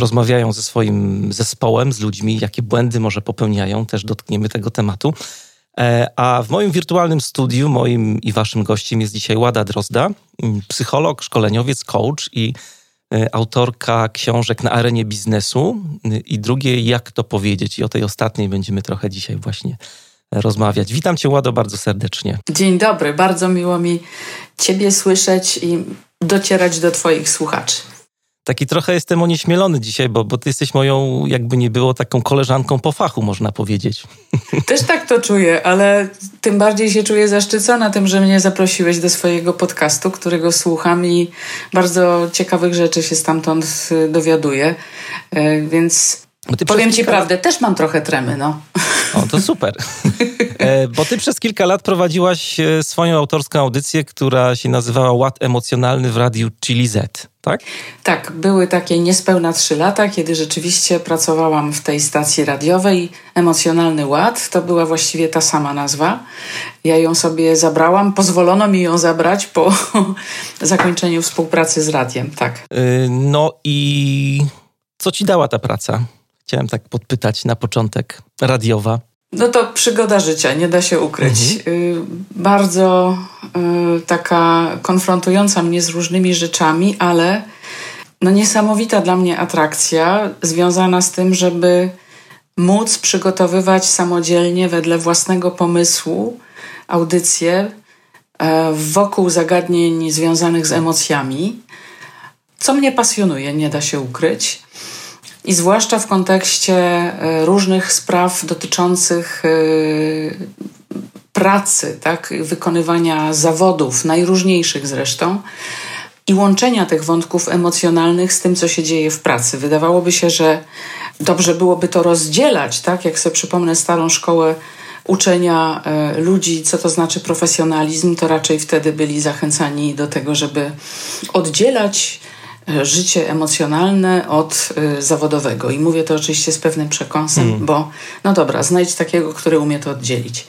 rozmawiają ze swoim zespołem, z ludźmi, jakie błędy może popełniają. Też dotkniemy tego tematu. E, a w moim wirtualnym studiu, moim i waszym gościem jest dzisiaj Łada Drozda, psycholog, szkoleniowiec, coach i e, autorka książek na arenie biznesu. I drugie, jak to powiedzieć. I o tej ostatniej będziemy trochę dzisiaj właśnie rozmawiać. Witam Cię, Łado, bardzo serdecznie. Dzień dobry, bardzo miło mi Ciebie słyszeć i docierać do Twoich słuchaczy. Taki trochę jestem onieśmielony dzisiaj, bo, bo ty jesteś moją, jakby nie było, taką koleżanką po fachu, można powiedzieć. Też tak to czuję, ale tym bardziej się czuję zaszczycona tym, że mnie zaprosiłeś do swojego podcastu, którego słucham i bardzo ciekawych rzeczy się stamtąd dowiaduję. E, więc Powiem ci prawdę, też mam trochę tremy, no. O, to super. E, bo ty przez kilka lat prowadziłaś e, swoją autorską audycję, która się nazywała Ład Emocjonalny w Radiu Chili Z, tak? Tak, były takie niespełna trzy lata, kiedy rzeczywiście pracowałam w tej stacji radiowej. Emocjonalny Ład to była właściwie ta sama nazwa. Ja ją sobie zabrałam, pozwolono mi ją zabrać po zakończeniu współpracy z radiem, tak. E, no i co ci dała ta praca? Chciałem tak podpytać na początek. Radiowa. No to przygoda życia, nie da się ukryć. Mhm. Y, bardzo y, taka konfrontująca mnie z różnymi rzeczami, ale no niesamowita dla mnie atrakcja związana z tym, żeby móc przygotowywać samodzielnie wedle własnego pomysłu audycje e, wokół zagadnień związanych z emocjami, co mnie pasjonuje, nie da się ukryć i zwłaszcza w kontekście e, różnych spraw dotyczących e, pracy, tak, wykonywania zawodów, najróżniejszych zresztą, i łączenia tych wątków emocjonalnych z tym, co się dzieje w pracy. Wydawałoby się, że dobrze byłoby to rozdzielać, tak? Jak sobie przypomnę starą szkołę uczenia e, ludzi, co to znaczy profesjonalizm, to raczej wtedy byli zachęcani do tego, żeby oddzielać życie emocjonalne od y, zawodowego. I mówię to oczywiście z pewnym przekąsem, mm. bo no dobra, znajdź takiego, który umie to oddzielić.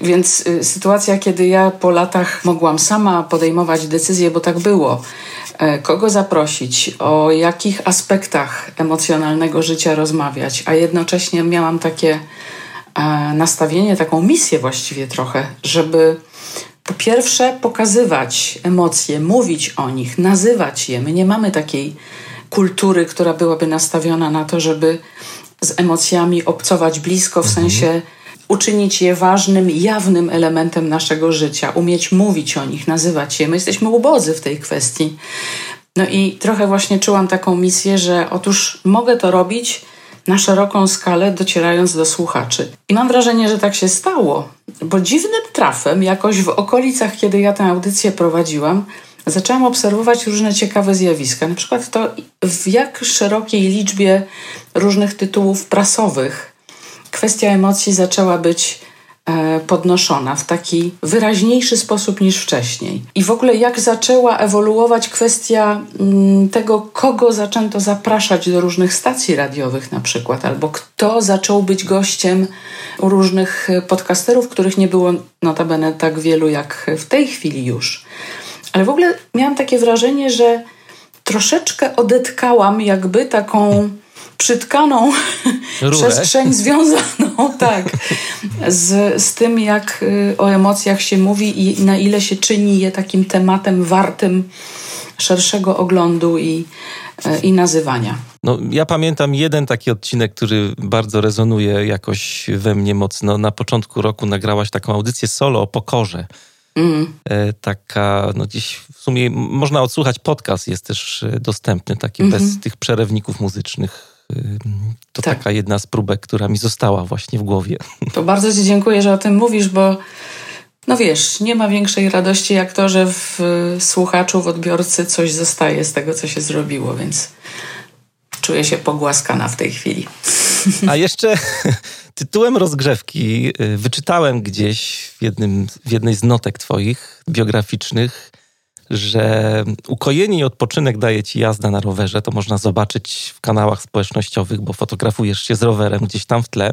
Więc y, sytuacja, kiedy ja po latach mogłam sama podejmować decyzje, bo tak było, e, kogo zaprosić, o jakich aspektach emocjonalnego życia rozmawiać, a jednocześnie miałam takie e, nastawienie, taką misję właściwie trochę, żeby po pierwsze, pokazywać emocje, mówić o nich, nazywać je. My nie mamy takiej kultury, która byłaby nastawiona na to, żeby z emocjami obcować blisko, w mhm. sensie uczynić je ważnym, jawnym elementem naszego życia, umieć mówić o nich, nazywać je. My jesteśmy ubodzy w tej kwestii. No i trochę właśnie czułam taką misję, że otóż mogę to robić na szeroką skalę, docierając do słuchaczy. I mam wrażenie, że tak się stało, bo dziwnym trafem, jakoś w okolicach, kiedy ja tę audycję prowadziłam, zaczęłam obserwować różne ciekawe zjawiska. Na przykład to, w jak szerokiej liczbie różnych tytułów prasowych kwestia emocji zaczęła być podnoszona w taki wyraźniejszy sposób niż wcześniej. I w ogóle jak zaczęła ewoluować kwestia mm, tego, kogo zaczęto zapraszać do różnych stacji radiowych na przykład, albo kto zaczął być gościem różnych podcasterów, których nie było notabene tak wielu jak w tej chwili już. Ale w ogóle miałam takie wrażenie, że troszeczkę odetkałam jakby taką przytkaną przestrzeń związaną tak, z, z tym, jak y, o emocjach się mówi i na ile się czyni je takim tematem wartym szerszego oglądu i, y, i nazywania. No, ja pamiętam jeden taki odcinek, który bardzo rezonuje jakoś we mnie mocno. Na początku roku nagrałaś taką audycję solo o pokorze. Mm. E, taka, no gdzieś w sumie można odsłuchać podcast, jest też e, dostępny, taki mm -hmm. bez tych przerywników muzycznych to tak. taka jedna z próbek, która mi została właśnie w głowie. To bardzo Ci dziękuję, że o tym mówisz, bo no wiesz, nie ma większej radości jak to, że w słuchaczu, w odbiorcy coś zostaje z tego, co się zrobiło, więc czuję się pogłaskana w tej chwili. A jeszcze tytułem rozgrzewki y, wyczytałem gdzieś w, jednym, w jednej z notek twoich biograficznych, że ukojenie i odpoczynek daje ci jazda na rowerze. To można zobaczyć w kanałach społecznościowych, bo fotografujesz się z rowerem gdzieś tam w tle.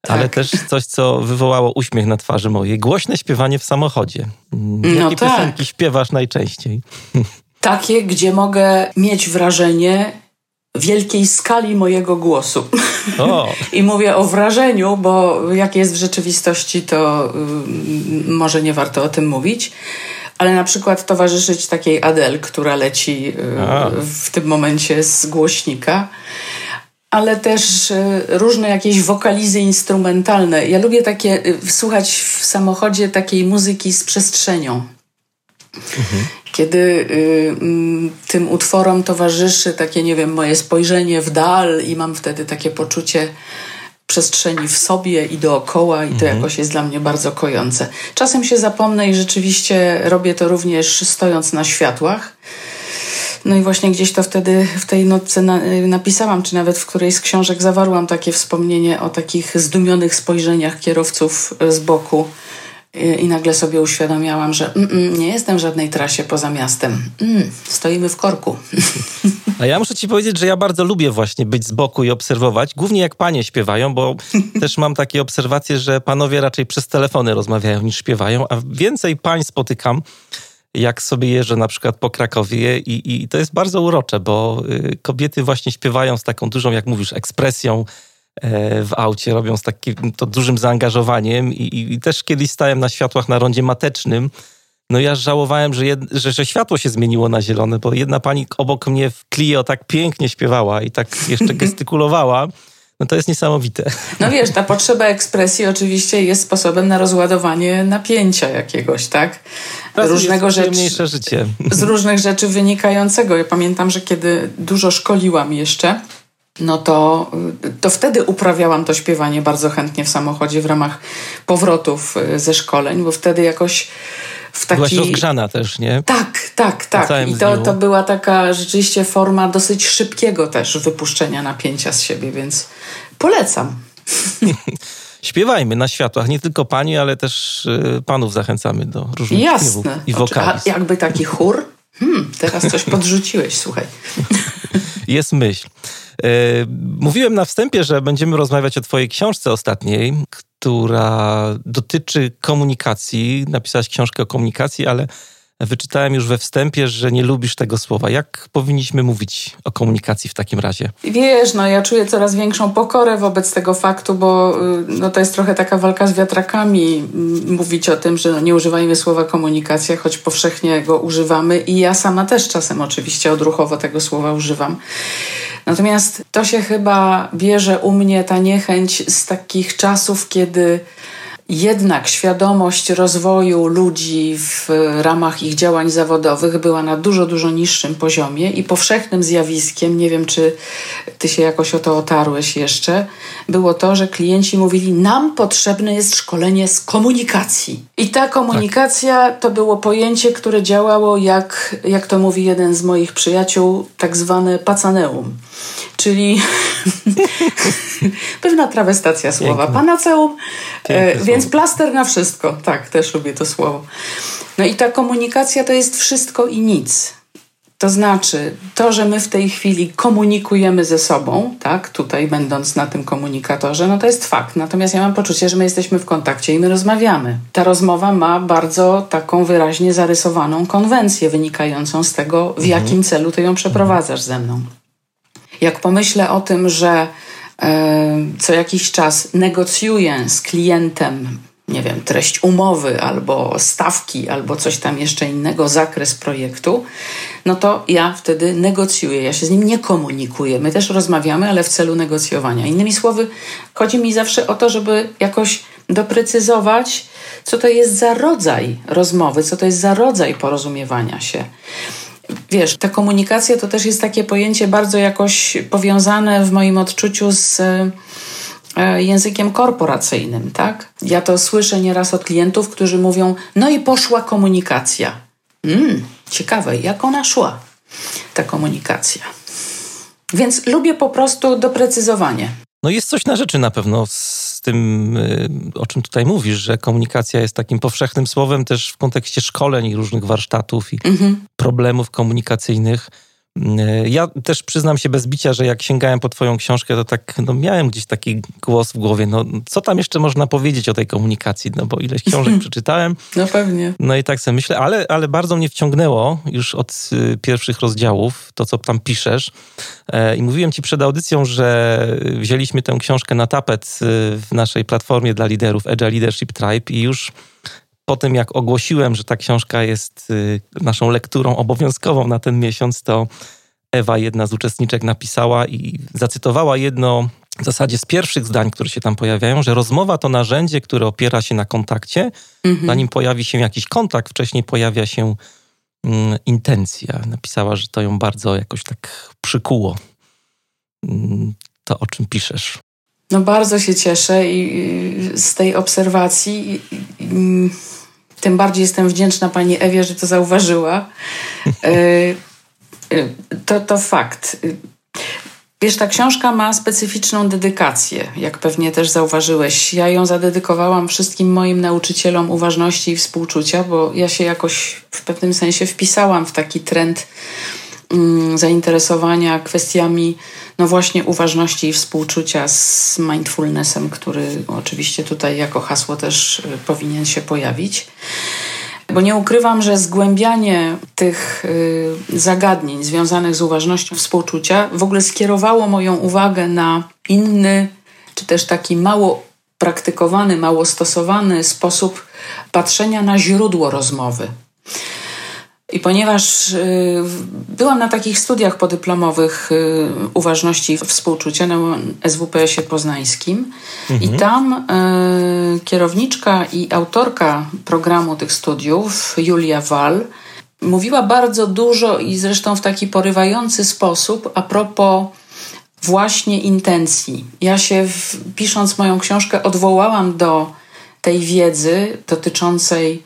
Tak. Ale też coś, co wywołało uśmiech na twarzy mojej. Głośne śpiewanie w samochodzie. Mm, jakie no tak. piosenki śpiewasz najczęściej? Takie, gdzie mogę mieć wrażenie wielkiej skali mojego głosu. O. I mówię o wrażeniu, bo jak jest w rzeczywistości, to y, może nie warto o tym mówić ale na przykład towarzyszyć takiej Adel, która leci y, w tym momencie z głośnika. Ale też y, różne jakieś wokalizy instrumentalne. Ja lubię takie y, słuchać w samochodzie takiej muzyki z przestrzenią. Mhm. Kiedy y, mm, tym utworom towarzyszy takie, nie wiem, moje spojrzenie w dal i mam wtedy takie poczucie przestrzeni w sobie i dookoła, i to mhm. jakoś jest dla mnie bardzo kojące. Czasem się zapomnę i rzeczywiście robię to również stojąc na światłach. No i właśnie gdzieś to wtedy w tej notce na, napisałam, czy nawet w którejś z książek zawarłam takie wspomnienie o takich zdumionych spojrzeniach kierowców z boku i nagle sobie uświadomiłam, że mm, mm, nie jestem w żadnej trasie poza miastem. Mm, stoimy w korku. A ja muszę ci powiedzieć, że ja bardzo lubię właśnie być z boku i obserwować, głównie jak panie śpiewają, bo też mam takie obserwacje, że panowie raczej przez telefony rozmawiają niż śpiewają, a więcej pań spotykam, jak sobie jeżdżę na przykład po Krakowie i, i to jest bardzo urocze, bo y, kobiety właśnie śpiewają z taką dużą, jak mówisz, ekspresją, E, w aucie, robią z takim to dużym zaangażowaniem i, i, też kiedyś stałem na światłach na rondzie matecznym. No ja żałowałem, że, jed, że, że, światło się zmieniło na zielone, bo jedna pani obok mnie w Clio tak pięknie śpiewała i tak jeszcze gestykulowała. No to jest niesamowite. No wiesz, ta potrzeba ekspresji oczywiście jest sposobem na rozładowanie napięcia jakiegoś, tak? Różnego rzeczy. życie. Z różnych rzeczy wynikającego. Ja pamiętam, że kiedy dużo szkoliłam jeszcze, no to, to wtedy uprawiałam to śpiewanie bardzo chętnie w samochodzie w ramach powrotów y, ze szkoleń, bo wtedy jakoś w taki... Byłaś rozgrzana też, nie? Tak, tak, tak. I to, to była taka rzeczywiście forma dosyć szybkiego też wypuszczenia napięcia z siebie, więc polecam. Śpiewajmy na światłach, nie tylko pani, ale też y, panów zachęcamy do różnych Jasne. śpiewów i wokali. A jakby taki chór? Hmm, teraz coś podrzuciłeś, słuchaj. Jest myśl. E, mówiłem na wstępie, że będziemy rozmawiać o Twojej książce ostatniej, która dotyczy komunikacji. Napisałaś książkę o komunikacji, ale wyczytałem już we wstępie, że nie lubisz tego słowa. Jak powinniśmy mówić o komunikacji w takim razie? Wiesz, no ja czuję coraz większą pokorę wobec tego faktu, bo y, no, to jest trochę taka walka z wiatrakami. Mówić o tym, że no, nie używajmy słowa komunikacja, choć powszechnie go używamy i ja sama też czasem oczywiście odruchowo tego słowa używam. Natomiast to się chyba bierze u mnie ta niechęć z takich czasów, kiedy jednak świadomość rozwoju ludzi w ramach ich działań zawodowych była na dużo, dużo niższym poziomie i powszechnym zjawiskiem, nie wiem czy ty się jakoś o to otarłeś jeszcze, było to, że klienci mówili: Nam potrzebne jest szkolenie z komunikacji. I ta komunikacja tak. to było pojęcie, które działało jak, jak to mówi jeden z moich przyjaciół, tak zwane pacaneum czyli pewna trawestacja słowa. Piękne. Panaceum, e, więc plaster na wszystko. Tak, też lubię to słowo. No i ta komunikacja to jest wszystko i nic. To znaczy, to, że my w tej chwili komunikujemy ze sobą, tak, tutaj będąc na tym komunikatorze, no to jest fakt. Natomiast ja mam poczucie, że my jesteśmy w kontakcie i my rozmawiamy. Ta rozmowa ma bardzo taką wyraźnie zarysowaną konwencję wynikającą z tego, w mhm. jakim celu ty ją przeprowadzasz ze mną. Jak pomyślę o tym, że co jakiś czas negocjuję z klientem, nie wiem, treść umowy albo stawki, albo coś tam jeszcze innego, zakres projektu, no to ja wtedy negocjuję, ja się z nim nie komunikuję. My też rozmawiamy, ale w celu negocjowania. Innymi słowy, chodzi mi zawsze o to, żeby jakoś doprecyzować, co to jest za rodzaj rozmowy, co to jest za rodzaj porozumiewania się wiesz, ta komunikacja to też jest takie pojęcie bardzo jakoś powiązane w moim odczuciu z e, językiem korporacyjnym, tak? Ja to słyszę nieraz od klientów, którzy mówią, no i poszła komunikacja. Mm, ciekawe, jak ona szła, ta komunikacja. Więc lubię po prostu doprecyzowanie. No jest coś na rzeczy na pewno z tym, y, o czym tutaj mówisz, że komunikacja jest takim powszechnym słowem też w kontekście szkoleń i różnych warsztatów i mhm. problemów komunikacyjnych. E, ja też przyznam się bez bicia, że jak sięgałem po twoją książkę, to tak no, miałem gdzieś taki głos w głowie, no co tam jeszcze można powiedzieć o tej komunikacji, no bo ileś książek przeczytałem. No pewnie. No i tak sobie myślę, ale, ale bardzo mnie wciągnęło już od y, pierwszych rozdziałów, to co tam piszesz. E, I mówiłem ci przed audycją, że wzięliśmy tę książkę na tapet y, w naszej platformie dla liderów Agile Leadership Tribe i już po tym, jak ogłosiłem, że ta książka jest y, naszą lekturą obowiązkową na ten miesiąc, to Ewa, jedna z uczestniczek, napisała i zacytowała jedno w zasadzie z pierwszych zdań, które się tam pojawiają, że rozmowa to narzędzie, które opiera się na kontakcie. Mhm. Zanim pojawi się jakiś kontakt, wcześniej pojawia się mm, intencja. Napisała, że to ją bardzo jakoś tak przykuło. Mm, to o czym piszesz? No bardzo się cieszę i z tej obserwacji tym bardziej jestem wdzięczna pani Ewie, że to zauważyła. E, e, to, to fakt. Wiesz, ta książka ma specyficzną dedykację, jak pewnie też zauważyłeś. Ja ją zadedykowałam wszystkim moim nauczycielom uważności i współczucia, bo ja się jakoś w pewnym sensie wpisałam w taki trend zainteresowania kwestiami no właśnie uważności i współczucia z mindfulnessem, który oczywiście tutaj jako hasło też y, powinien się pojawić. Bo nie ukrywam, że zgłębianie tych y, zagadnień związanych z uważnością współczucia w ogóle skierowało moją uwagę na inny, czy też taki mało praktykowany, mało stosowany sposób patrzenia na źródło rozmowy. I ponieważ y, byłam na takich studiach podyplomowych y, uważności i współczucia na SWPS-ie poznańskim mhm. i tam y, kierowniczka i autorka programu tych studiów, Julia Wal, mówiła bardzo dużo i zresztą w taki porywający sposób a propos właśnie intencji. Ja się, w, pisząc moją książkę, odwołałam do tej wiedzy dotyczącej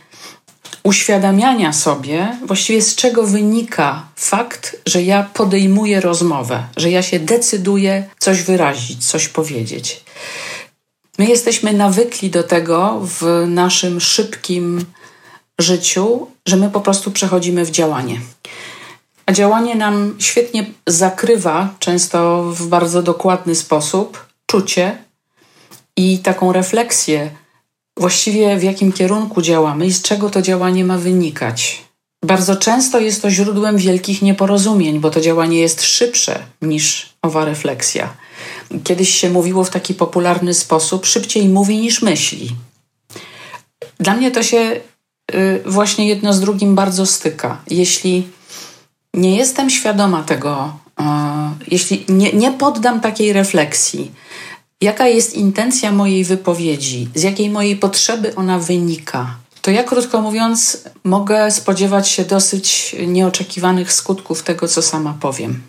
uświadamiania sobie, właściwie z czego wynika fakt, że ja podejmuję rozmowę, że ja się decyduję coś wyrazić, coś powiedzieć. My jesteśmy nawykli do tego w naszym szybkim życiu, że my po prostu przechodzimy w działanie. A działanie nam świetnie zakrywa, często w bardzo dokładny sposób, czucie i taką refleksję właściwie w jakim kierunku działamy i z czego to działanie ma wynikać. Bardzo często jest to źródłem wielkich nieporozumień, bo to działanie jest szybsze niż owa refleksja. Kiedyś się mówiło w taki popularny sposób: szybciej mówi niż myśli. Dla mnie to się y, właśnie jedno z drugim bardzo styka. Jeśli nie jestem świadoma tego, jeśli nie, nie poddam takiej refleksji, jaka jest intencja mojej wypowiedzi, z jakiej mojej potrzeby ona wynika, to ja krótko mówiąc mogę spodziewać się dosyć nieoczekiwanych skutków tego, co sama powiem.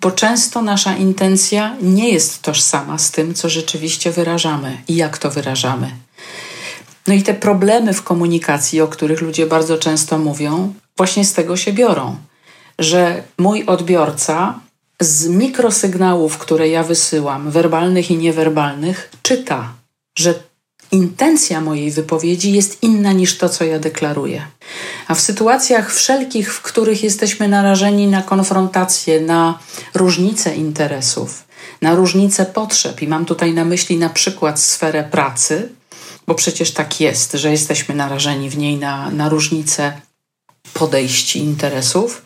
Bo często nasza intencja nie jest tożsama z tym, co rzeczywiście wyrażamy i jak to wyrażamy. No i te problemy w komunikacji, o których ludzie bardzo często mówią, właśnie z tego się biorą, że mój odbiorca z mikrosygnałów, które ja wysyłam, werbalnych i niewerbalnych, czyta, że intencja mojej wypowiedzi jest inna niż to, co ja deklaruję. A w sytuacjach wszelkich, w których jesteśmy narażeni na konfrontację, na różnice interesów, na różnice potrzeb, i mam tutaj na myśli na przykład sferę pracy, bo przecież tak jest, że jesteśmy narażeni w niej na, na różnice podejść interesów,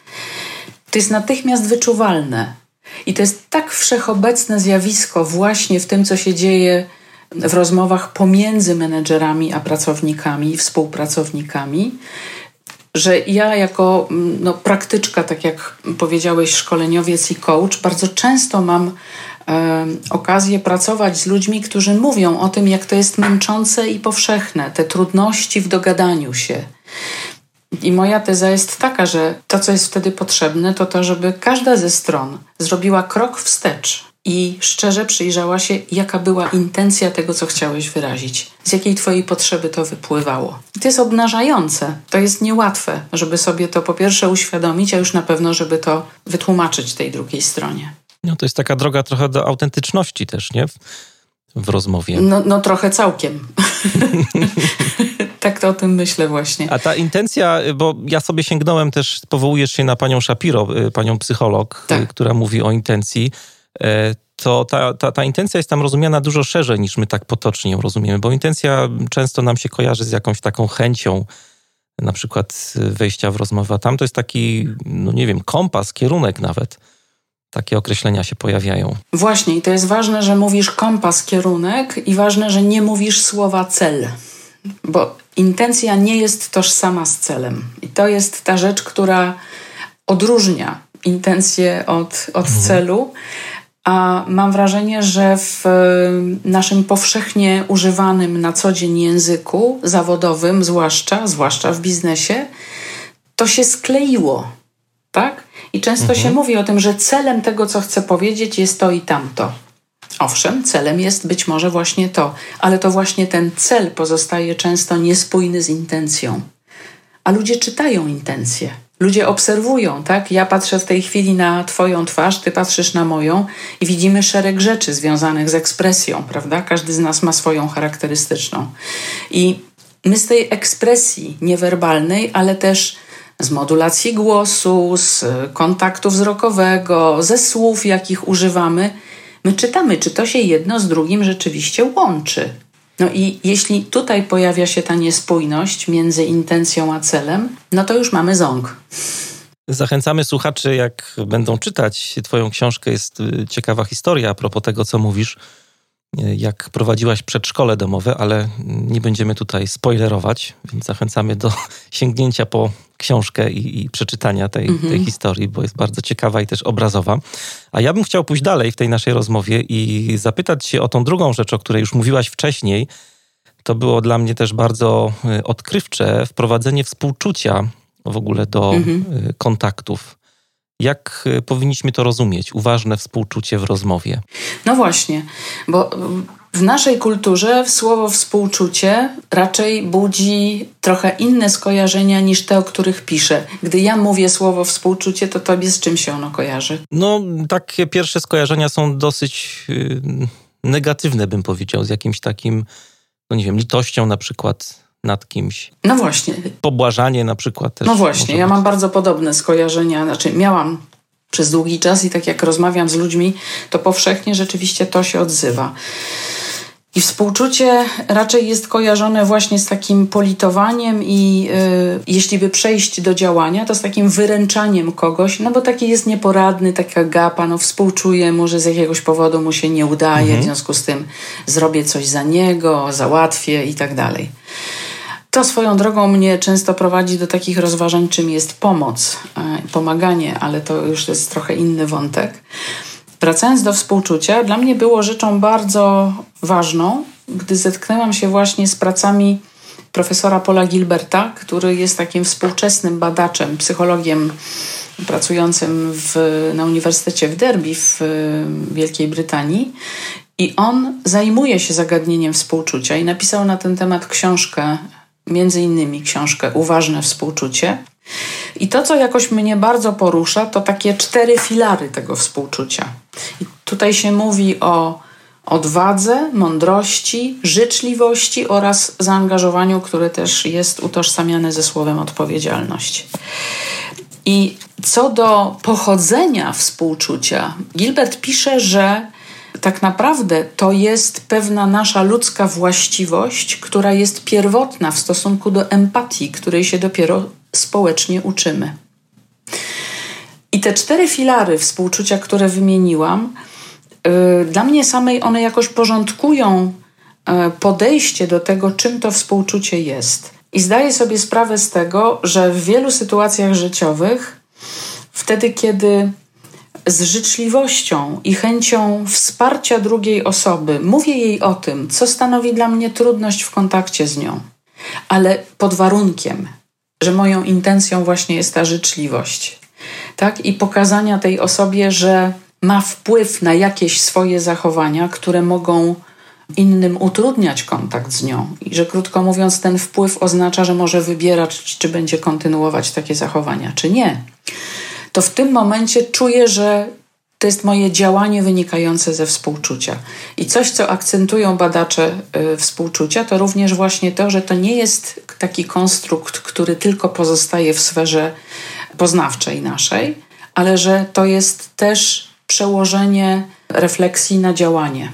to jest natychmiast wyczuwalne, i to jest tak wszechobecne zjawisko właśnie w tym, co się dzieje w rozmowach pomiędzy menedżerami a pracownikami, współpracownikami, że ja jako no, praktyczka, tak jak powiedziałeś, szkoleniowiec i coach, bardzo często mam e, okazję pracować z ludźmi, którzy mówią o tym, jak to jest męczące i powszechne, te trudności w dogadaniu się. I moja teza jest taka, że to, co jest wtedy potrzebne, to to, żeby każda ze stron zrobiła krok wstecz i szczerze przyjrzała się, jaka była intencja tego, co chciałeś wyrazić, z jakiej twojej potrzeby to wypływało. I to jest obnażające, to jest niełatwe, żeby sobie to po pierwsze uświadomić, a już na pewno, żeby to wytłumaczyć tej drugiej stronie. No to jest taka droga trochę do autentyczności też, nie? W, w rozmowie. No, no trochę całkiem. tak to o tym myślę właśnie. A ta intencja, bo ja sobie sięgnąłem też, powołujesz się na panią Shapiro, y, panią psycholog, y, tak. która mówi o intencji e, to ta, ta, ta intencja jest tam rozumiana dużo szerzej niż my tak potocznie ją rozumiemy, bo intencja często nam się kojarzy z jakąś taką chęcią, na przykład wejścia w rozmowę, a tam to jest taki, no nie wiem, kompas, kierunek nawet. Takie określenia się pojawiają. Właśnie, i to jest ważne, że mówisz kompas, kierunek, i ważne, że nie mówisz słowa cel, bo intencja nie jest tożsama z celem. I to jest ta rzecz, która odróżnia intencję od, od mhm. celu. A mam wrażenie, że w naszym powszechnie używanym na co dzień języku zawodowym, zwłaszcza, zwłaszcza w biznesie, to się skleiło, tak? I często mhm. się mówi o tym, że celem tego, co chcę powiedzieć, jest to i tamto. Owszem, celem jest być może właśnie to, ale to właśnie ten cel pozostaje często niespójny z intencją. A ludzie czytają intencje. Ludzie obserwują, tak? Ja patrzę w tej chwili na Twoją twarz, Ty patrzysz na moją i widzimy szereg rzeczy związanych z ekspresją, prawda? Każdy z nas ma swoją charakterystyczną. I my z tej ekspresji niewerbalnej, ale też z modulacji głosu, z kontaktu wzrokowego, ze słów, jakich używamy, my czytamy, czy to się jedno z drugim rzeczywiście łączy. No i jeśli tutaj pojawia się ta niespójność między intencją a celem, no to już mamy ząg. Zachęcamy słuchaczy, jak będą czytać Twoją książkę. Jest y, ciekawa historia a propos tego, co mówisz jak prowadziłaś przedszkole domowe, ale nie będziemy tutaj spoilerować, więc zachęcamy do sięgnięcia po książkę i, i przeczytania tej, mhm. tej historii, bo jest bardzo ciekawa i też obrazowa. A ja bym chciał pójść dalej w tej naszej rozmowie i zapytać się o tą drugą rzecz, o której już mówiłaś wcześniej. To było dla mnie też bardzo y, odkrywcze wprowadzenie współczucia w ogóle do mhm. Y, kontaktów. Jak y, powinniśmy to rozumieć? Uważne współczucie w rozmowie. No właśnie, bo w naszej kulturze słowo współczucie raczej budzi trochę inne skojarzenia niż te, o których piszę. Gdy ja mówię słowo współczucie, to tobie z czym się ono kojarzy? No, takie pierwsze skojarzenia są dosyć yy, negatywne, bym powiedział, z jakimś takim, no nie wiem, litością na przykład nad kimś. No właśnie. Pobłażanie na przykład też. No właśnie, ja mam bardzo podobne skojarzenia, znaczy miałam przez długi czas i tak jak rozmawiam z ludźmi, to powszechnie rzeczywiście to się odzywa. I współczucie raczej jest kojarzone właśnie z takim politowaniem i yy, jeśli by przejść do działania, to z takim wyręczaniem kogoś, no bo taki jest nieporadny, taka gapa, no współczuje, może z jakiegoś powodu mu się nie udaje, mhm. w związku z tym zrobię coś za niego, załatwię i tak dalej. To swoją drogą mnie często prowadzi do takich rozważań, czym jest pomoc, e, pomaganie, ale to już jest trochę inny wątek. Wracając do współczucia, dla mnie było rzeczą bardzo ważną, gdy zetknęłam się właśnie z pracami profesora Paula Gilberta, który jest takim współczesnym badaczem, psychologiem pracującym w, na Uniwersytecie w Derby w Wielkiej Brytanii. I on zajmuje się zagadnieniem współczucia i napisał na ten temat książkę między innymi książkę Uważne współczucie. I to, co jakoś mnie bardzo porusza, to takie cztery filary tego współczucia. I tutaj się mówi o odwadze, mądrości, życzliwości oraz zaangażowaniu, które też jest utożsamiane ze słowem odpowiedzialność. I co do pochodzenia współczucia, Gilbert pisze, że tak naprawdę to jest pewna nasza ludzka właściwość, która jest pierwotna w stosunku do empatii, której się dopiero społecznie uczymy. I te cztery filary współczucia, które wymieniłam, yy, dla mnie samej one jakoś porządkują yy, podejście do tego, czym to współczucie jest. I zdaję sobie sprawę z tego, że w wielu sytuacjach życiowych, wtedy kiedy z życzliwością i chęcią wsparcia drugiej osoby mówię jej o tym, co stanowi dla mnie trudność w kontakcie z nią, ale pod warunkiem, że moją intencją właśnie jest ta życzliwość. Tak? I pokazania tej osobie, że ma wpływ na jakieś swoje zachowania, które mogą innym utrudniać kontakt z nią. I że krótko mówiąc, ten wpływ oznacza, że może wybierać, czy będzie kontynuować takie zachowania, czy nie. To w tym momencie czuję, że to jest moje działanie wynikające ze współczucia. I coś, co akcentują badacze y, współczucia, to również właśnie to, że to nie jest taki konstrukt, który tylko pozostaje w sferze poznawczej naszej, ale że to jest też przełożenie refleksji na działanie.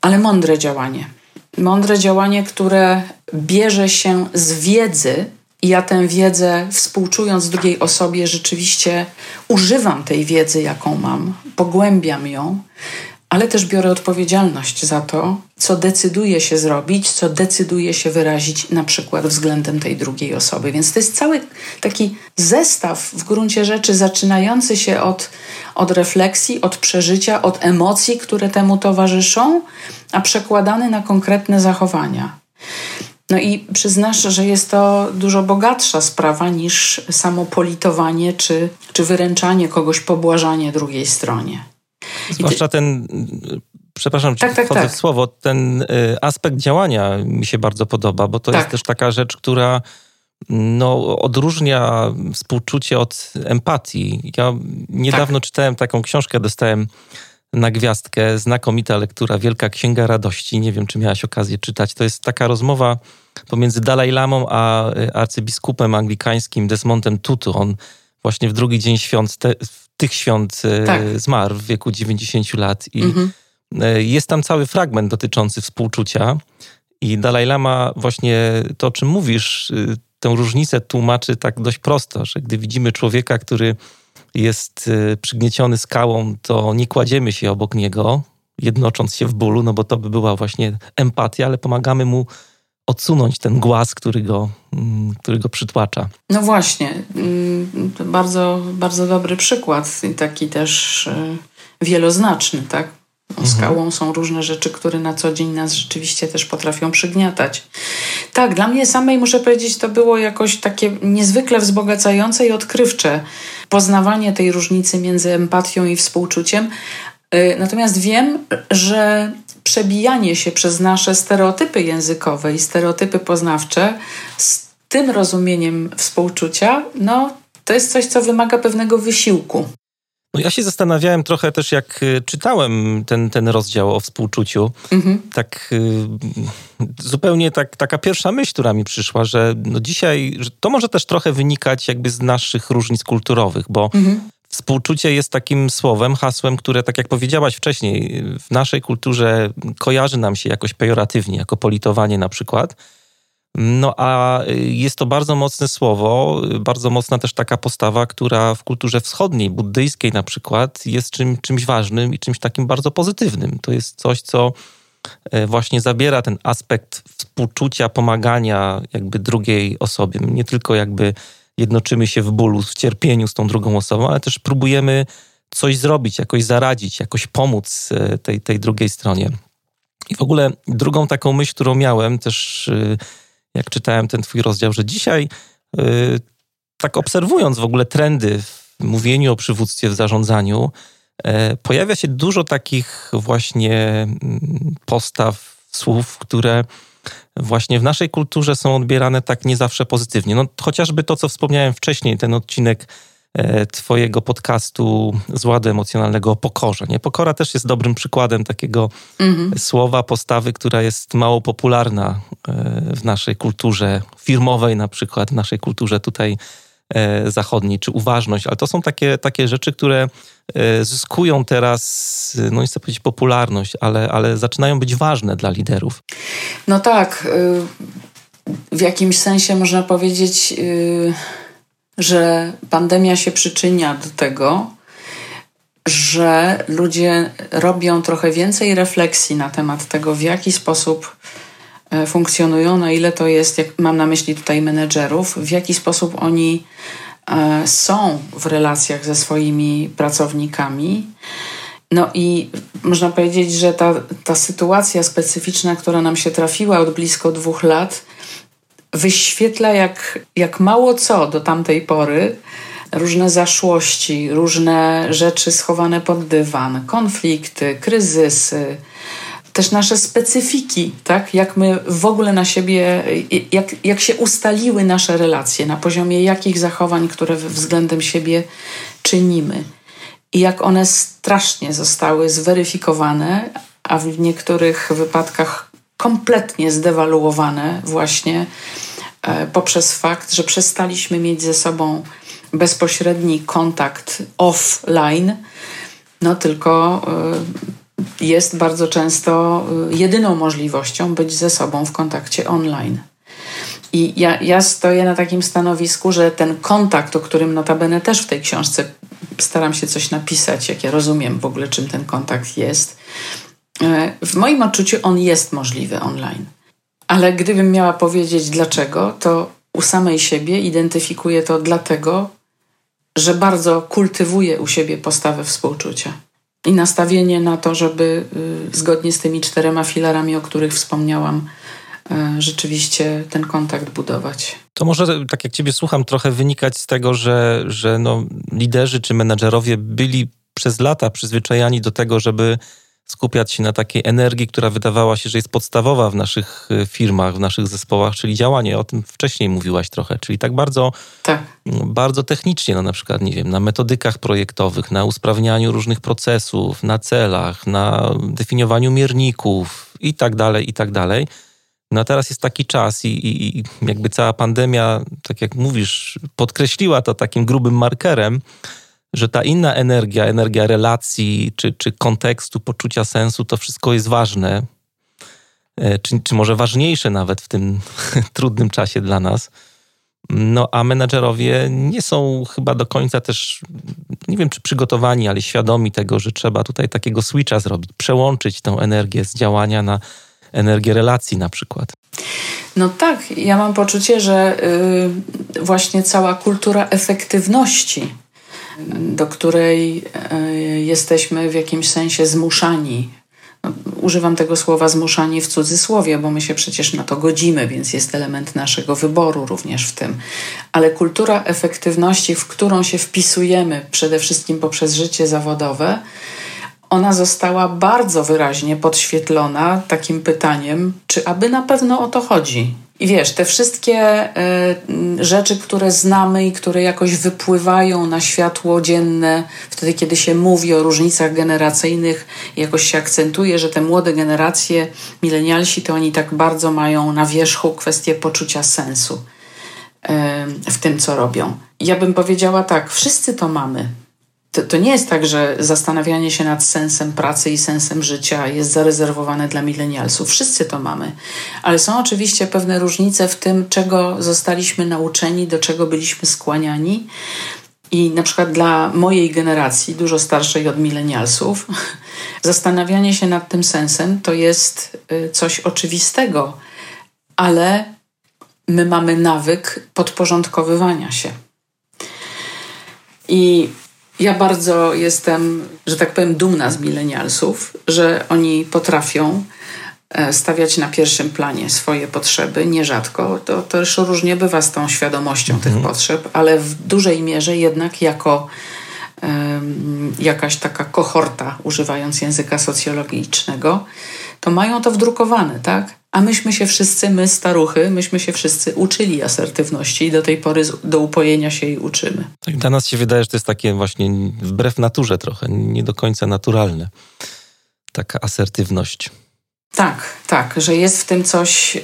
Ale mądre działanie. Mądre działanie, które bierze się z wiedzy, i ja tę wiedzę, współczując drugiej osobie, rzeczywiście używam tej wiedzy, jaką mam, pogłębiam ją, ale też biorę odpowiedzialność za to, co decyduję się zrobić, co decyduję się wyrazić na przykład względem tej drugiej osoby. Więc to jest cały taki zestaw w gruncie rzeczy zaczynający się od, od refleksji, od przeżycia, od emocji, które temu towarzyszą, a przekładany na konkretne zachowania. No i przyznasz, że jest to dużo bogatsza sprawa niż samo politowanie czy, czy wyręczanie kogoś, pobłażanie drugiej stronie. Zwłaszcza ten, przepraszam, tak, tak, tak. w słowo, ten y, aspekt działania mi się bardzo podoba, bo to tak. jest też taka rzecz, która no, odróżnia współczucie od empatii. Ja niedawno tak. czytałem taką książkę, dostałem na gwiazdkę, znakomita lektura, Wielka Księga Radości. Nie wiem, czy miałaś okazję czytać. To jest taka rozmowa pomiędzy Dalaj Lamą a y, arcybiskupem anglikańskim Desmondem Tutu. On właśnie w drugi dzień świąt, te, tych świąt y, tak. zmarł w wieku 90 lat i mhm. Y, jest tam cały fragment dotyczący współczucia i Dalaj Lama właśnie to, o czym mówisz, tę różnicę tłumaczy tak dość prosto, że gdy widzimy człowieka, który jest przygnieciony skałą, to nie kładziemy się obok niego, jednocząc się w bólu, no bo to by była właśnie empatia, ale pomagamy mu odsunąć ten głaz, który go, mm, który go przytłacza. No właśnie, mm, to bardzo, bardzo dobry przykład i taki też e, wieloznaczny, tak? Mhm. Skałą są różne rzeczy, które na co dzień nas rzeczywiście też potrafią przygniatać. Tak, dla mnie samej muszę powiedzieć, to było jakoś takie niezwykle wzbogacające i odkrywcze poznawanie tej różnicy między empatią i współczuciem. E, natomiast wiem, że przebijanie się przez nasze stereotypy językowe i stereotypy poznawcze z tym rozumieniem współczucia, no to jest coś, co wymaga pewnego wysiłku. No ja się zastanawiałem trochę też, jak y, czytałem ten, ten rozdział o współczuciu. Mhm. Tak y, zupełnie tak, taka pierwsza myśl, która mi przyszła, że no dzisiaj, że to może też trochę wynikać jakby z naszych różnic kulturowych, bo mhm. Współczucie jest takim słowem, hasłem, które, tak jak powiedziałaś wcześniej, w naszej kulturze kojarzy nam się jakoś pejoratywnie, jako politowanie na przykład. No a jest to bardzo mocne słowo, bardzo mocna też taka postawa, która w kulturze wschodniej, buddyjskiej na przykład, jest czym, czymś ważnym i czymś takim bardzo pozytywnym. To jest coś, co e, właśnie zabiera ten aspekt współczucia, pomagania jakby drugiej osobie. Nie tylko jakby jednoczymy się w bólu, w cierpieniu z tą drugą osobą, ale też próbujemy coś zrobić, jakoś zaradzić, jakoś pomóc e, tej, tej drugiej stronie. I w ogóle drugą taką myśl, którą miałem też, e, jak czytałem ten twój rozdział, że dzisiaj, e, tak obserwując w ogóle trendy w mówieniu o przywództwie w zarządzaniu, pojawia się dużo takich właśnie mm, postaw, słów, które właśnie w naszej kulturze są odbierane tak nie zawsze pozytywnie. No, chociażby to, co wspomniałem wcześniej, ten odcinek Twojego podcastu z ładu emocjonalnego o pokorze. Nie? Pokora też jest dobrym przykładem takiego mhm. słowa, postawy, która jest mało popularna e, w naszej kulturze firmowej, na przykład w naszej kulturze tutaj E, zachodniej, czy uważność, ale to są takie, takie rzeczy, które e, zyskują teraz, no nie chcę powiedzieć popularność, ale, ale zaczynają być ważne dla liderów. No tak. Y, w jakimś sensie można powiedzieć, y, że pandemia się przyczynia do tego, że ludzie robią trochę więcej refleksji na temat tego, w jaki sposób E, funkcjonują, na ile to jest, jak mam na myśli tutaj menedżerów, w jaki sposób oni e, są w relacjach ze swoimi pracownikami. No i można powiedzieć, że ta, ta sytuacja specyficzna, która nam się trafiła od blisko dwóch lat, wyświetla jak, jak mało co do tamtej pory różne zaszłości, różne rzeczy schowane pod dywan, konflikty, kryzysy, też nasze specyfiki, tak? jak my w ogóle na siebie, jak, jak się ustaliły nasze relacje, na poziomie jakich zachowań, które względem siebie czynimy i jak one strasznie zostały zweryfikowane, a w niektórych wypadkach kompletnie zdewaluowane właśnie e, poprzez fakt, że przestaliśmy mieć ze sobą bezpośredni kontakt offline, no tylko e, jest bardzo często e, jedyną możliwością być ze sobą w kontakcie online. I ja, ja stoję na takim stanowisku, że ten kontakt, o którym notabene też w tej książce staram się coś napisać, jak ja rozumiem w ogóle, czym ten kontakt jest, w moim odczuciu on jest możliwy online. Ale gdybym miała powiedzieć dlaczego, to u samej siebie identyfikuję to dlatego, że bardzo kultywuję u siebie postawę współczucia i nastawienie na to, żeby y, zgodnie z tymi czterema filarami, o których wspomniałam, E, rzeczywiście ten kontakt budować. To może, tak jak Ciebie słucham, trochę wynikać z tego, że, że no, liderzy czy menedżerowie byli przez lata przyzwyczajani do tego, żeby skupiać się na takiej energii, która wydawała się, że jest podstawowa w naszych e, firmach, w naszych zespołach, czyli działanie. O tym wcześniej mówiłaś trochę, czyli tak bardzo, tak. bardzo technicznie, no na przykład, nie wiem, na metodykach projektowych, na usprawnianiu różnych procesów, na celach, na definiowaniu mierników i tak dalej, i tak dalej. No a teraz jest taki czas i, i, i, jakby cała pandemia, tak jak mówisz, podkreśliła to takim grubym markerem, że ta inna energia, energia relacji czy, czy kontekstu, poczucia sensu, to wszystko jest ważne, e, czy, czy może ważniejsze nawet w tym trudnym czasie dla nas. No a menedżerowie nie są chyba do końca też, nie wiem czy przygotowani, ale świadomi tego, że trzeba tutaj takiego switcha zrobić, przełączyć tę energię z działania na energię relacji na przykład. No tak, ja mam poczucie, że y, właśnie cała kultura efektywności, do której y, jesteśmy w jakimś sensie zmuszani. No, używam tego słowa zmuszani w cudzysłowie, bo my się przecież na to godzimy, więc jest element naszego wyboru również w tym. Ale kultura efektywności, w którą się wpisujemy przede wszystkim poprzez życie zawodowe, ona została bardzo wyraźnie podświetlona takim pytaniem, czy aby na pewno o to chodzi. I wiesz, te wszystkie y, rzeczy, które znamy i które jakoś wypływają na światło dzienne, wtedy, kiedy się mówi o różnicach generacyjnych, jakoś się akcentuje, że te młode generacje, milenialsi, to oni tak bardzo mają na wierzchu kwestię poczucia sensu y, w tym, co robią. Ja bym powiedziała tak, wszyscy to mamy to, to, nie jest tak, że zastanawianie się nad sensem pracy i sensem życia jest zarezerwowane dla milenialsów. Wszyscy to mamy. Ale są oczywiście pewne różnice w tym, czego zostaliśmy nauczeni, do czego byliśmy skłaniani. I na przykład dla mojej generacji, dużo starszej od milenialsów, zastanawianie się nad tym sensem to jest y, coś oczywistego, ale my mamy nawyk podporządkowywania się. I ja bardzo jestem, że tak powiem, dumna z milenialsów, że oni potrafią e, stawiać na pierwszym planie swoje potrzeby. Nierzadko to też różnie bywa z tą świadomością mhm. tych potrzeb, ale w dużej mierze jednak jako um, jakaś taka kohorta, używając języka socjologicznego, to mają to wdrukowane, tak? A myśmy się wszyscy, my staruchy, myśmy się wszyscy uczyli asertywności i do tej pory do upojenia się jej uczymy. Tak, dla nas się wydaje, że to jest takie właśnie wbrew naturze trochę, nie do końca naturalne. Taka asertywność. Tak, tak, że jest w tym coś y,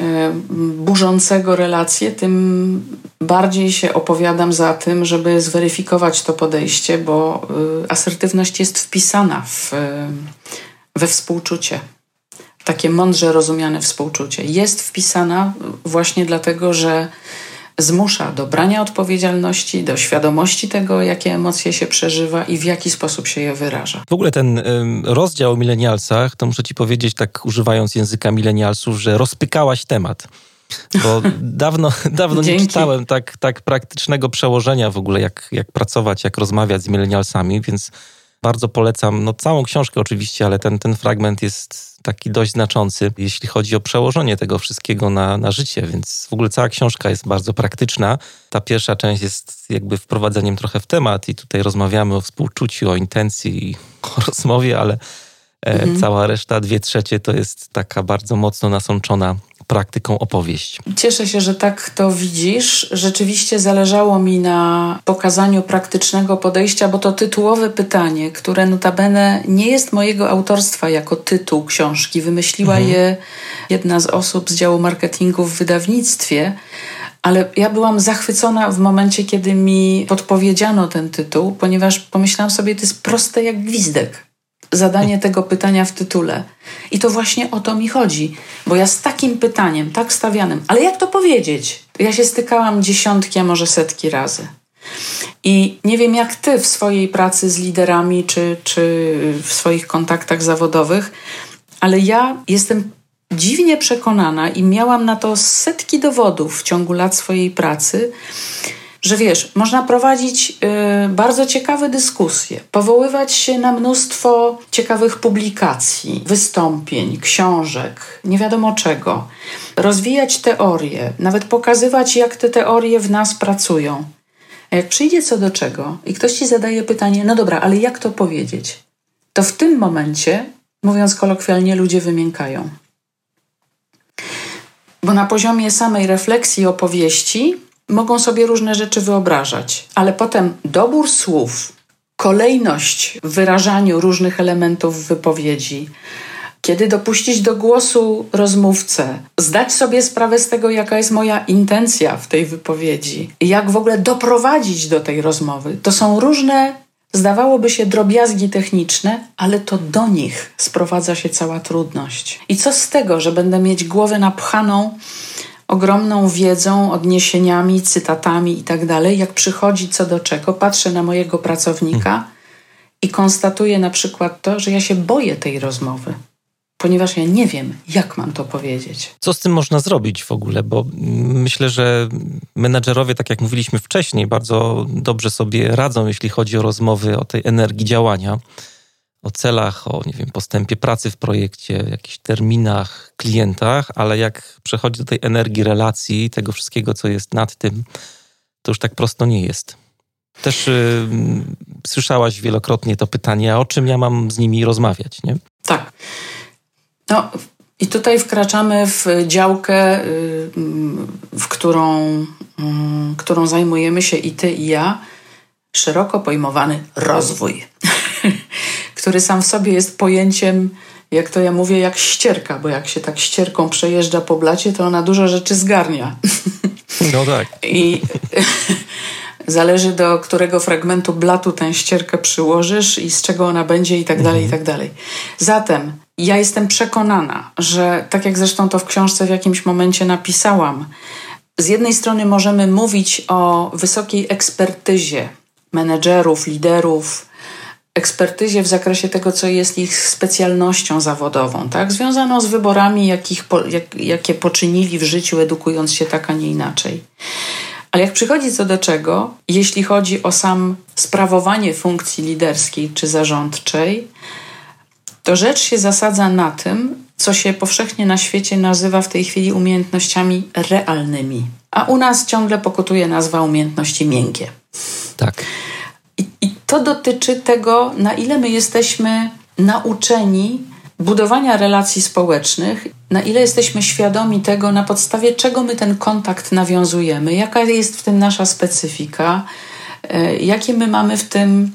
burzącego relacje, tym bardziej się opowiadam za tym, żeby zweryfikować to podejście, bo y, asertywność jest wpisana w, y, we współczucie takie mądrze rozumiane współczucie, jest wpisana właśnie dlatego, że zmusza do brania odpowiedzialności, do świadomości tego, jakie emocje się przeżywa i w jaki sposób się je wyraża. W ogóle ten rozdział o milenialsach, to muszę ci powiedzieć, tak używając języka milenialsów, że rozpykałaś temat. Bo dawno, dawno nie czytałem tak, tak praktycznego przełożenia w ogóle, jak, jak pracować, jak rozmawiać z milenialsami, więc Bardzo polecam, no całą książkę oczywiście, ale ten, ten fragment jest taki dość znaczący, jeśli chodzi o przełożenie tego wszystkiego na, na życie, więc w ogóle cała książka jest bardzo praktyczna. Ta pierwsza część jest jakby wprowadzeniem trochę w temat i tutaj rozmawiamy o współczuciu, o intencji i o rozmowie, ale e, mhm. cała reszta, dwie trzecie, to jest taka bardzo mocno nasączona praktyką opowieść. Cieszę się, że tak to widzisz. Rzeczywiście zależało mi na pokazaniu praktycznego podejścia, bo to tytułowe pytanie, które notabene nie jest mojego autorstwa jako tytuł książki. Wymyśliła mhm. je jedna z osób z działu marketingu w wydawnictwie. Ale ja byłam zachwycona w momencie, kiedy mi podpowiedziano ten tytuł, ponieważ pomyślałam sobie, to jest proste jak gwizdek zadanie tego pytania w tytule. I to właśnie o to mi chodzi, bo ja z takim pytaniem, tak stawianym, ale jak to powiedzieć? Ja się stykałam dziesiątki, a może setki razy. I nie wiem, jak ty w swojej pracy z liderami, czy, czy w swoich kontaktach zawodowych, ale ja jestem dziwnie przekonana i miałam na to setki dowodów w ciągu lat swojej pracy, że wiesz, można prowadzić y, bardzo ciekawe dyskusje, powoływać się na mnóstwo ciekawych publikacji, wystąpień, książek, nie wiadomo czego, rozwijać teorie, nawet pokazywać, jak te teorie w nas pracują. A jak przyjdzie co do czego i ktoś ci zadaje pytanie, no dobra, ale jak to powiedzieć? To w tym momencie, mówiąc kolokwialnie, ludzie wymiękają. Bo na poziomie samej refleksji opowieści mogą sobie różne rzeczy wyobrażać, ale potem dobór słów, kolejność w wyrażaniu różnych elementów wypowiedzi, kiedy dopuścić do głosu rozmówcę, zdać sobie sprawę z tego, jaka jest moja intencja w tej wypowiedzi, jak w ogóle doprowadzić do tej rozmowy. To są różne, zdawałoby się, drobiazgi techniczne, ale to do nich sprowadza się cała trudność. I co z tego, że będę mieć głowę napchaną ogromną wiedzą, odniesieniami, cytatami i tak dalej. Jak przychodzi co do czego, patrzę na mojego pracownika i konstatuję na przykład to, że ja się boję tej rozmowy. Ponieważ ja nie wiem, jak mam to powiedzieć. Co z tym można zrobić w ogóle? Bo myślę, że menedżerowie, tak jak mówiliśmy wcześniej, bardzo dobrze sobie radzą, jeśli chodzi o rozmowy o tej energii działania o celach, o nie wiem, postępie pracy w projekcie, jakichś terminach, klientach, ale jak przechodzi do tej energii relacji, tego wszystkiego, co jest nad tym, to już tak prosto nie jest. Też y, słyszałaś wielokrotnie to pytanie, o czym ja mam z nimi rozmawiać, nie? Tak. No i tutaj wkraczamy w działkę, y, w którą, y, którą zajmujemy się i ty, i ja, szeroko pojmowany rozwój. Który sam w sobie jest pojęciem, jak to ja mówię, jak ścierka, bo jak się tak ścierką przejeżdża po blacie, to ona dużo rzeczy zgarnia. No tak. I zależy do którego fragmentu blatu tę ścierkę przyłożysz i z czego ona będzie i tak dalej, i mhm. tak dalej. Zatem ja jestem przekonana, że tak jak zresztą to w książce w jakimś momencie napisałam, z jednej strony możemy mówić o wysokiej ekspertyzie menedżerów, liderów, ekspertyzie w zakresie tego, co jest ich specjalnością zawodową, tak? związaną z wyborami, jakich, jak, jakie poczynili w życiu, edukując się tak, a nie inaczej. Ale jak przychodzi co do czego, jeśli chodzi o sam sprawowanie funkcji liderskiej czy zarządczej, to rzecz się zasadza na tym, co się powszechnie na świecie nazywa w tej chwili umiejętnościami realnymi. A u nas ciągle pokutuje nazwa umiejętności miękkie. Tak. I, I to dotyczy tego, na ile my jesteśmy nauczeni budowania relacji społecznych, na ile jesteśmy świadomi tego, na podstawie czego my ten kontakt nawiązujemy, jaka jest w tym nasza specyfika, e, jakie my mamy w tym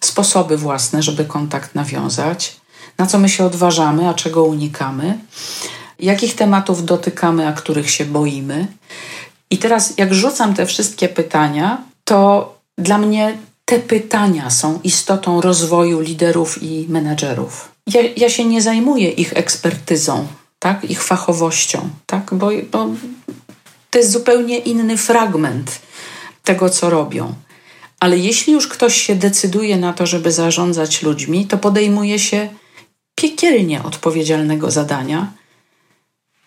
sposoby własne, żeby kontakt nawiązać, na co my się odważamy, a czego unikamy, jakich tematów dotykamy, a których się boimy. I teraz, jak rzucam te wszystkie pytania, to dla mnie te pytania są istotą rozwoju liderów i menedżerów. Ja, ja się nie zajmuję ich ekspertyzą, tak? ich fachowością, tak? bo, bo to jest zupełnie inny fragment tego, co robią. Ale jeśli już ktoś się decyduje na to, żeby zarządzać ludźmi, to podejmuje się piekielnie odpowiedzialnego zadania,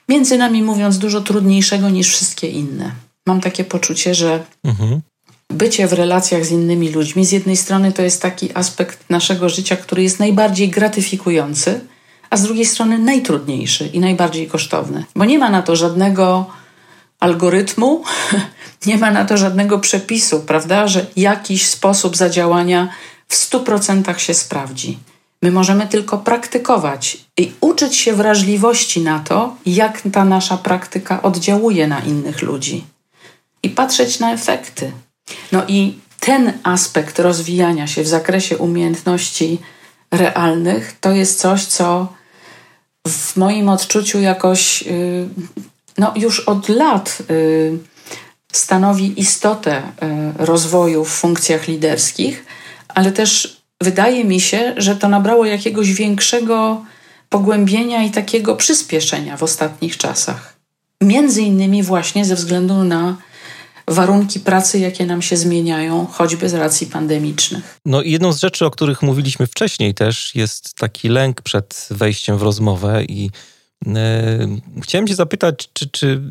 między nami mówiąc, dużo trudniejszego niż wszystkie inne. Mam takie poczucie, że mhm bycie w relacjach z innymi ludźmi, z jednej strony to jest taki aspekt naszego życia, który jest najbardziej gratyfikujący, a z drugiej strony najtrudniejszy i najbardziej kosztowny, bo nie ma na to żadnego algorytmu, nie ma na to żadnego przepisu, prawda, że jakiś sposób zadziałania w 100% się sprawdzi. My możemy tylko praktykować i uczyć się wrażliwości na to, jak ta nasza praktyka oddziałuje na innych ludzi i patrzeć na efekty. No i ten aspekt rozwijania się w zakresie umiejętności realnych to jest coś, co w moim odczuciu jakoś y, no, już od lat y, stanowi istotę y, rozwoju w funkcjach liderskich, ale też wydaje mi się, że to nabrało jakiegoś większego pogłębienia i takiego przyspieszenia w ostatnich czasach. Między innymi właśnie ze względu na warunki pracy, jakie nam się zmieniają, choćby z racji pandemicznych. No i jedną z rzeczy, o których mówiliśmy wcześniej też, jest taki lęk przed wejściem w rozmowę i yy, chciałem cię zapytać, czy, czy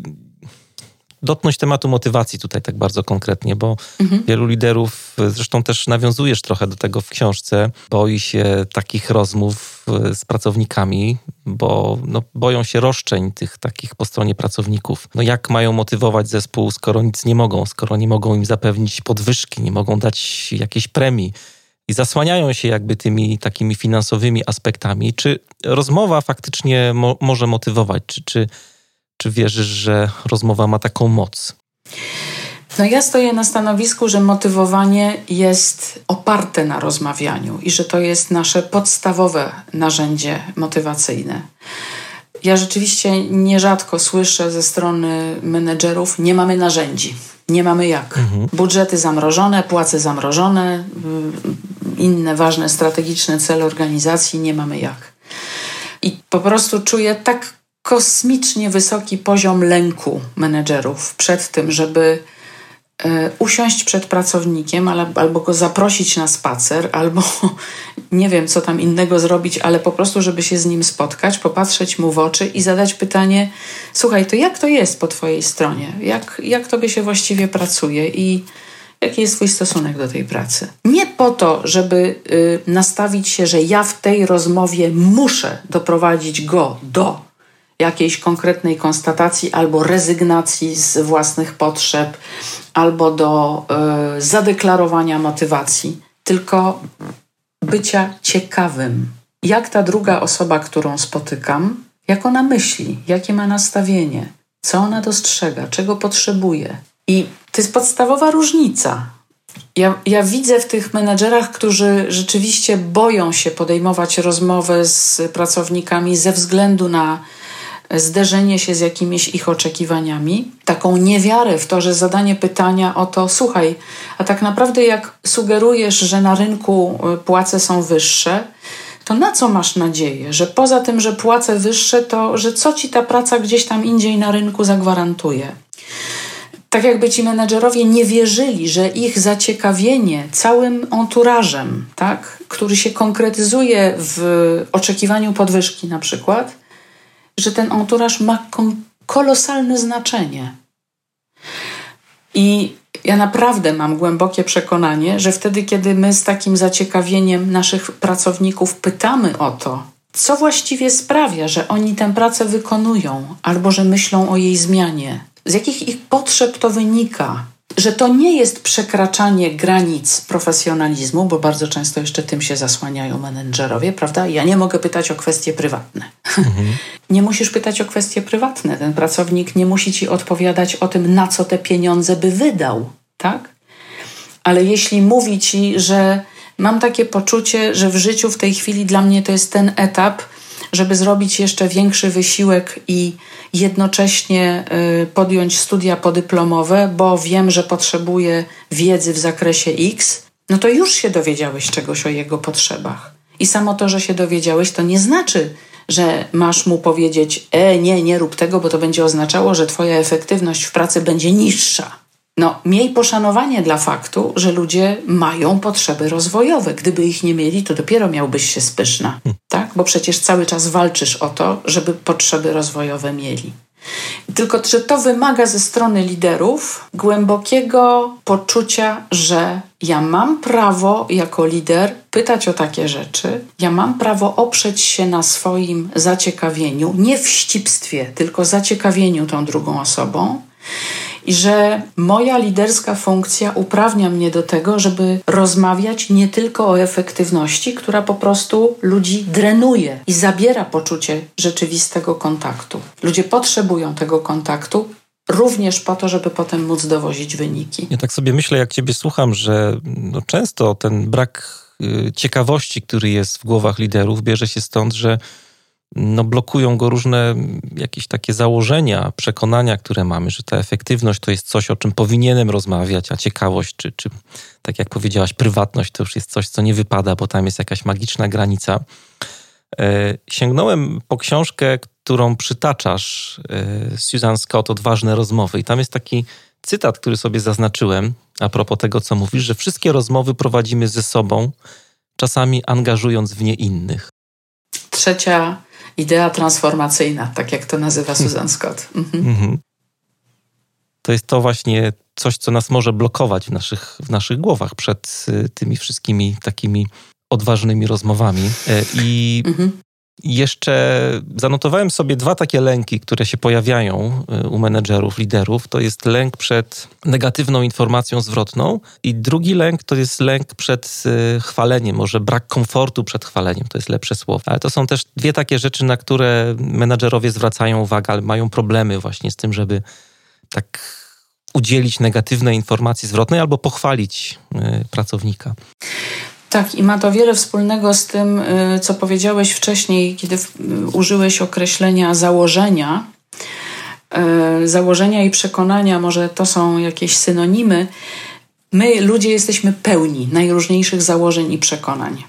dotknąć tematu motywacji tutaj tak bardzo konkretnie, bo mhm. wielu liderów, zresztą też nawiązujesz trochę do tego w książce, boi się takich rozmów e, z pracownikami, bo no, boją się roszczeń tych takich po stronie pracowników. No jak mają motywować zespół, skoro nic nie mogą, skoro nie mogą im zapewnić podwyżki, nie mogą dać jakiejś premii i zasłaniają się jakby tymi takimi finansowymi aspektami. Czy rozmowa faktycznie mo może motywować? Czy, czy czy wierzysz, że rozmowa ma taką moc? No ja stoję na stanowisku, że motywowanie jest oparte na rozmawianiu i że to jest nasze podstawowe narzędzie motywacyjne. Ja rzeczywiście nierzadko słyszę ze strony menedżerów: nie mamy narzędzi, nie mamy jak. Mhm. Budżety zamrożone, płace zamrożone, y, inne ważne strategiczne cele organizacji, nie mamy jak. I po prostu czuję tak kosmicznie wysoki poziom lęku menedżerów przed tym, żeby e, usiąść przed pracownikiem albo go zaprosić na spacer, albo nie wiem, co tam innego zrobić, ale po prostu, żeby się z nim spotkać, popatrzeć mu w oczy i zadać pytanie: Słuchaj, to jak to jest po Twojej stronie? Jak, jak Tobie się właściwie pracuje i jaki jest Twój stosunek do tej pracy? Nie po to, żeby y, nastawić się, że ja w tej rozmowie muszę doprowadzić go do jakiejś konkretnej konstatacji albo rezygnacji z własnych potrzeb, albo do y, zadeklarowania motywacji, tylko bycia ciekawym. Jak ta druga osoba, którą spotykam, jak ona myśli, jakie ma nastawienie, co ona dostrzega, czego potrzebuje. I to jest podstawowa różnica. Ja, ja widzę w tych menedżerach, którzy rzeczywiście boją się podejmować rozmowę z pracownikami ze względu na zderzenie się z jakimiś ich oczekiwaniami, taką niewiarę w to, że zadanie pytania o to, słuchaj, a tak naprawdę jak sugerujesz, że na rynku y, płace są wyższe, to na co masz nadzieję? Że poza tym, że płace wyższe, to że co ci ta praca gdzieś tam indziej na rynku zagwarantuje? Tak jakby ci menedżerowie nie wierzyli, że ich zaciekawienie całym enturażem, tak, który się konkretyzuje w oczekiwaniu podwyżki na przykład, że ten anturaż ma kolosalne znaczenie. I ja naprawdę mam głębokie przekonanie, że wtedy, kiedy my z takim zaciekawieniem naszych pracowników pytamy o to, co właściwie sprawia, że oni tę pracę wykonują albo że myślą o jej zmianie, z jakich ich potrzeb to wynika, że to nie jest przekraczanie granic profesjonalizmu, bo bardzo często jeszcze tym się zasłaniają menedżerowie, prawda? Ja nie mogę pytać o kwestie prywatne. Mhm. nie musisz pytać o kwestie prywatne. Ten pracownik nie musi ci odpowiadać o tym, na co te pieniądze by wydał, tak? Ale jeśli mówi ci, że mam takie poczucie, że w życiu w tej chwili dla mnie to jest ten etap, żeby zrobić jeszcze większy wysiłek i jednocześnie y, podjąć studia podyplomowe, bo wiem, że potrzebuję wiedzy w zakresie X, no to już się dowiedziałeś czegoś o jego potrzebach. I samo to, że się dowiedziałeś, to nie znaczy, że masz mu powiedzieć: E, nie, nie rób tego, bo to będzie oznaczało, że twoja efektywność w pracy będzie niższa. No, miej poszanowanie dla faktu, że ludzie mają potrzeby rozwojowe. Gdyby ich nie mieli, to dopiero miałbyś się spyszna, tak? Bo przecież cały czas walczysz o to, żeby potrzeby rozwojowe mieli. Tylko, że to wymaga ze strony liderów głębokiego poczucia, że ja mam prawo jako lider pytać o takie rzeczy, ja mam prawo oprzeć się na swoim zaciekawieniu, nie w ścipstwie, tylko zaciekawieniu tą drugą osobą i że moja liderska funkcja uprawnia mnie do tego, żeby rozmawiać nie tylko o efektywności, która po prostu ludzi drenuje i zabiera poczucie rzeczywistego kontaktu. Ludzie potrzebują tego kontaktu, również po to, żeby potem móc dowozić wyniki. Ja tak sobie myślę, jak Ciebie słucham, że no często ten brak y, ciekawości, który jest w głowach liderów, bierze się stąd, że no blokują go różne jakieś takie założenia, przekonania, które mamy, że ta efektywność to jest coś, o czym powinienem rozmawiać, a ciekawość, czy, czy tak jak powiedziałaś, prywatność to już jest coś, co nie wypada, bo tam jest jakaś magiczna granica. E, sięgnąłem po książkę, którą przytaczasz, e, Susan Scott, Odważne rozmowy. I tam jest taki cytat, który sobie zaznaczyłem a propos tego, co mówisz, że wszystkie rozmowy prowadzimy ze sobą, czasami angażując w nie innych. Trzecia idea transformacyjna, tak jak to nazywa hmm. Susan Scott. Mhm. Mhm. To jest to właśnie coś, co nas może blokować w naszych, w naszych głowach przed y, tymi wszystkimi takimi odważnymi rozmowami. E, I mhm. Jeszcze zanotowałem sobie dwa takie lęki, które się pojawiają y, u menedżerów, liderów. To jest lęk przed negatywną informacją zwrotną i drugi lęk to jest lęk przed y, chwaleniem, może brak komfortu przed chwaleniem, to jest lepsze słowo. Ale to są też dwie takie rzeczy, na które menedżerowie zwracają uwagę, ale mają problemy właśnie z tym, żeby tak udzielić negatywnej informacji zwrotnej albo pochwalić y, pracownika. Tak, i ma to wiele wspólnego z tym, y, co powiedziałeś wcześniej, kiedy użyłeś określenia założenia. Y, założenia i przekonania, może to są jakieś synonimy. My, ludzie, jesteśmy pełni najróżniejszych założeń i przekonań.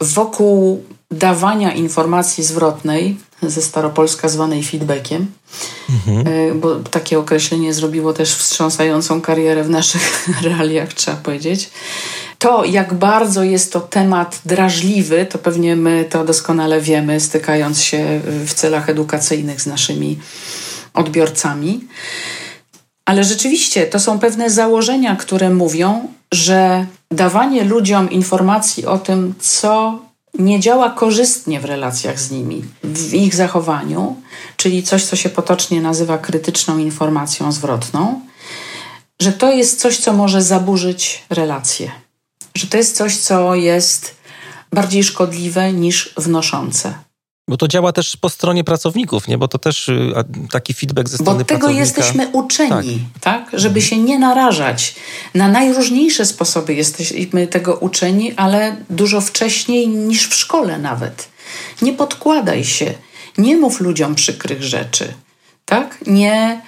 Wokół dawania informacji zwrotnej, ze staropolska zwanej feedbackiem, mhm. Y, bo takie określenie zrobiło też wstrząsającą karierę w naszych realiach, trzeba powiedzieć to, jak bardzo jest to temat drażliwy, to pewnie my to doskonale wiemy, stykając się w celach edukacyjnych z naszymi odbiorcami. Ale rzeczywiście to są pewne założenia, które mówią, że dawanie ludziom informacji o tym, co nie działa korzystnie w relacjach z nimi, w ich zachowaniu, czyli coś, co się potocznie nazywa krytyczną informacją zwrotną, że to jest coś, co może zaburzyć relacje że to jest coś, co jest bardziej szkodliwe niż wnoszące. Bo to działa też po stronie pracowników, nie? Bo to też y, taki feedback ze strony Bo tego jesteśmy uczeni, tak. tak? Żeby się nie narażać. Na najróżniejsze sposoby jesteśmy tego uczeni, ale dużo wcześniej niż w szkole nawet. Nie podkładaj się. Nie mów ludziom przykrych rzeczy, tak? Nie,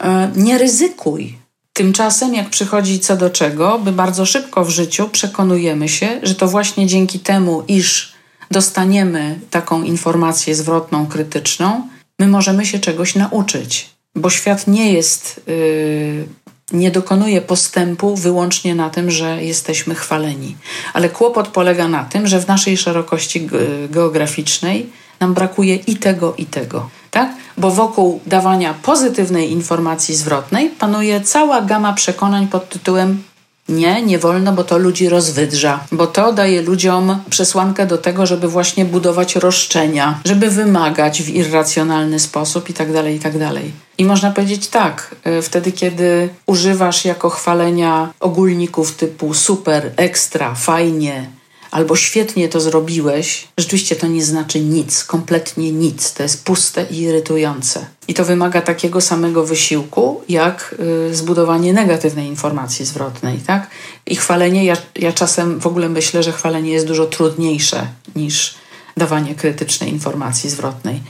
e, nie ryzykuj. Tymczasem, jak przychodzi co do czego, by bardzo szybko w życiu przekonujemy się, że to właśnie dzięki temu, iż dostaniemy taką informację zwrotną, krytyczną, my możemy się czegoś nauczyć, bo świat nie jest, yy, nie dokonuje postępu wyłącznie na tym, że jesteśmy chwaleni. Ale kłopot polega na tym, że w naszej szerokości geograficznej nam brakuje i tego, i tego tak? Bo wokół dawania pozytywnej informacji zwrotnej panuje cała gama przekonań pod tytułem nie, nie wolno, bo to ludzi rozwydrza, bo to daje ludziom przesłankę do tego, żeby właśnie budować roszczenia, żeby wymagać w irracjonalny sposób itd., tak itd. Tak I można powiedzieć tak, e, wtedy kiedy używasz jako chwalenia ogólników typu super, ekstra, fajnie, albo świetnie to zrobiłeś, rzeczywiście to nie znaczy nic, kompletnie nic. To jest puste i irytujące. I to wymaga takiego samego wysiłku, jak y, zbudowanie negatywnej informacji zwrotnej, tak? I chwalenie, ja, ja czasem w ogóle myślę, że chwalenie jest dużo trudniejsze niż dawanie krytycznej informacji zwrotnej,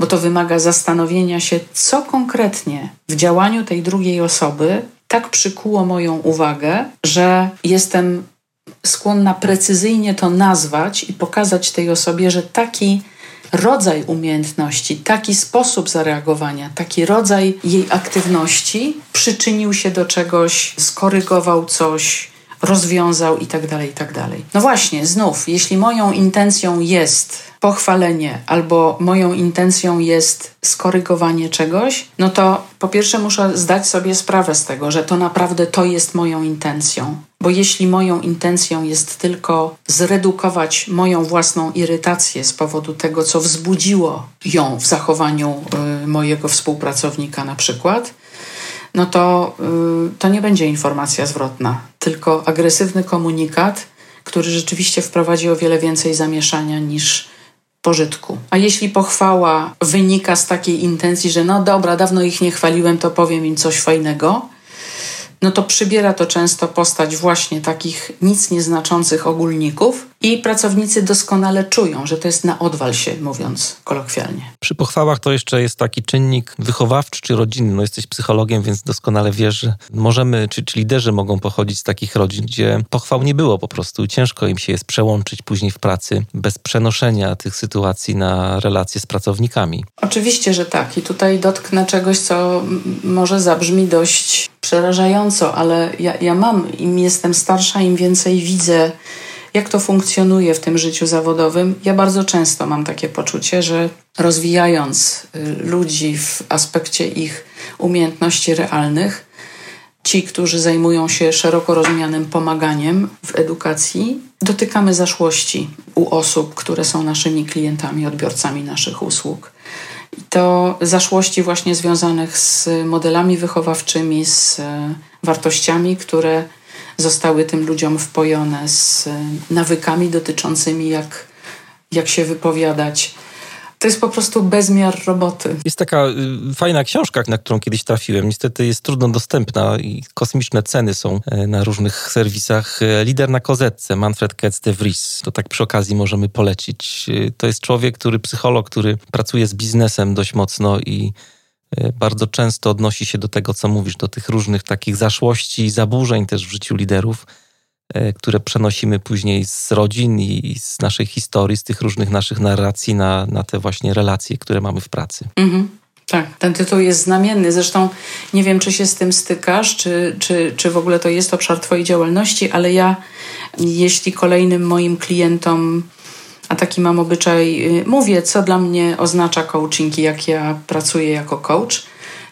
bo to wymaga zastanowienia się, co konkretnie w działaniu tej drugiej osoby tak przykuło moją uwagę, że jestem skłonna precyzyjnie to nazwać i pokazać tej osobie, że taki rodzaj umiejętności, taki sposób zareagowania, taki rodzaj jej aktywności przyczynił się do czegoś, skorygował coś, rozwiązał i tak dalej, i tak. No właśnie, znów, jeśli moją intencją jest pochwalenie albo moją intencją jest skorygowanie czegoś, no to po pierwsze muszę zdać sobie sprawę z tego, że to naprawdę to jest moją intencją. Bo jeśli moją intencją jest tylko zredukować moją własną irytację z powodu tego, co wzbudziło ją w zachowaniu y, mojego współpracownika, na przykład, no to, y, to nie będzie informacja zwrotna, tylko agresywny komunikat, który rzeczywiście wprowadzi o wiele więcej zamieszania niż pożytku. A jeśli pochwała wynika z takiej intencji, że no dobra, dawno ich nie chwaliłem, to powiem im coś fajnego, no to przybiera to często postać właśnie takich nic nieznaczących ogólników i pracownicy doskonale czują, że to jest na odwal się, mówiąc kolokwialnie. Przy pochwałach to jeszcze jest taki czynnik wychowawczy czy rodzinny. No jesteś psychologiem, więc doskonale wiesz, że możemy, czy, czy liderzy mogą pochodzić z takich rodzin, gdzie pochwał nie było po prostu. Ciężko im się jest przełączyć później w pracy bez przenoszenia tych sytuacji na relacje z pracownikami. Oczywiście, że tak. I tutaj dotknę czegoś, co może zabrzmi dość przerażająco, ale ja, ja mam, im jestem starsza, im więcej widzę, jak to funkcjonuje w tym życiu zawodowym. Ja bardzo często mam takie poczucie, że rozwijając y, ludzi w aspekcie ich umiejętności realnych, ci, którzy zajmują się szeroko rozumianym pomaganiem w edukacji, dotykamy zaszłości u osób, które są naszymi klientami, odbiorcami naszych usług to zaszłości właśnie związanych z modelami wychowawczymi, z e, wartościami, które zostały tym ludziom wpojone, z e, nawykami dotyczącymi, jak, jak się wypowiadać, to jest po prostu bezmiar roboty. Jest taka y, fajna książka, na którą kiedyś trafiłem. Niestety jest trudno dostępna i kosmiczne ceny są e, na różnych serwisach. Lider na kozetce, Manfred Ketz de Vries. To tak przy okazji możemy polecić. To jest człowiek, który, psycholog, który pracuje z biznesem dość mocno i bardzo często odnosi się do tego, co mówisz, do tych różnych takich zaszłości i zaburzeń też w życiu liderów E, które przenosimy później z rodzin i z naszej historii, z tych różnych naszych narracji na, na te właśnie relacje, które mamy w pracy. Mhm. Tak, ten tytuł jest znamienny. Zresztą nie wiem, czy się z tym stykasz, czy, czy, czy w ogóle to jest obszar Twojej działalności, ale ja, jeśli kolejnym moim klientom, a taki mam obyczaj, y, mówię, co dla mnie oznacza coaching i jak ja pracuję jako coach,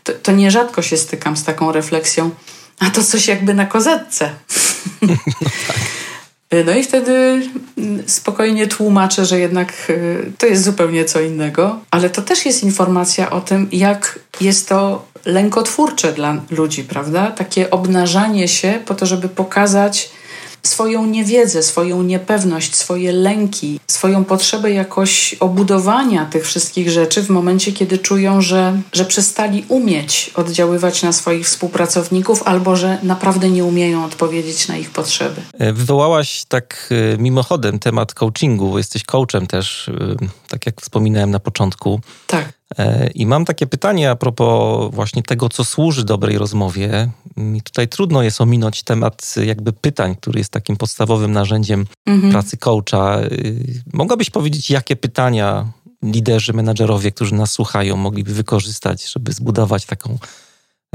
to, to nierzadko się stykam z taką refleksją, a to coś jakby na kozetce. No, no i wtedy spokojnie tłumaczę, że jednak y, to jest zupełnie co innego, ale to też jest informacja o tym, jak jest to lękotwórcze dla ludzi, prawda? Takie obnażanie się po to, żeby pokazać, swoją niewiedzę, swoją niepewność, swoje lęki, swoją potrzebę jakoś obudowania tych wszystkich rzeczy w momencie, kiedy czują, że, że przestali umieć oddziaływać na swoich współpracowników albo że naprawdę nie umieją odpowiedzieć na ich potrzeby. E, wywołałaś tak e, mimochodem temat coachingu, jesteś coachem też, e, tak jak wspominałem na początku. Tak. E, I mam takie pytanie a propos właśnie tego, co służy dobrej rozmowie. I tutaj trudno jest ominąć temat jakby pytań, który jest takim podstawowym narzędziem mhm. pracy coacha. E, mogłabyś powiedzieć, jakie pytania liderzy, menadżerowie, którzy nas słuchają, mogliby wykorzystać, żeby zbudować taką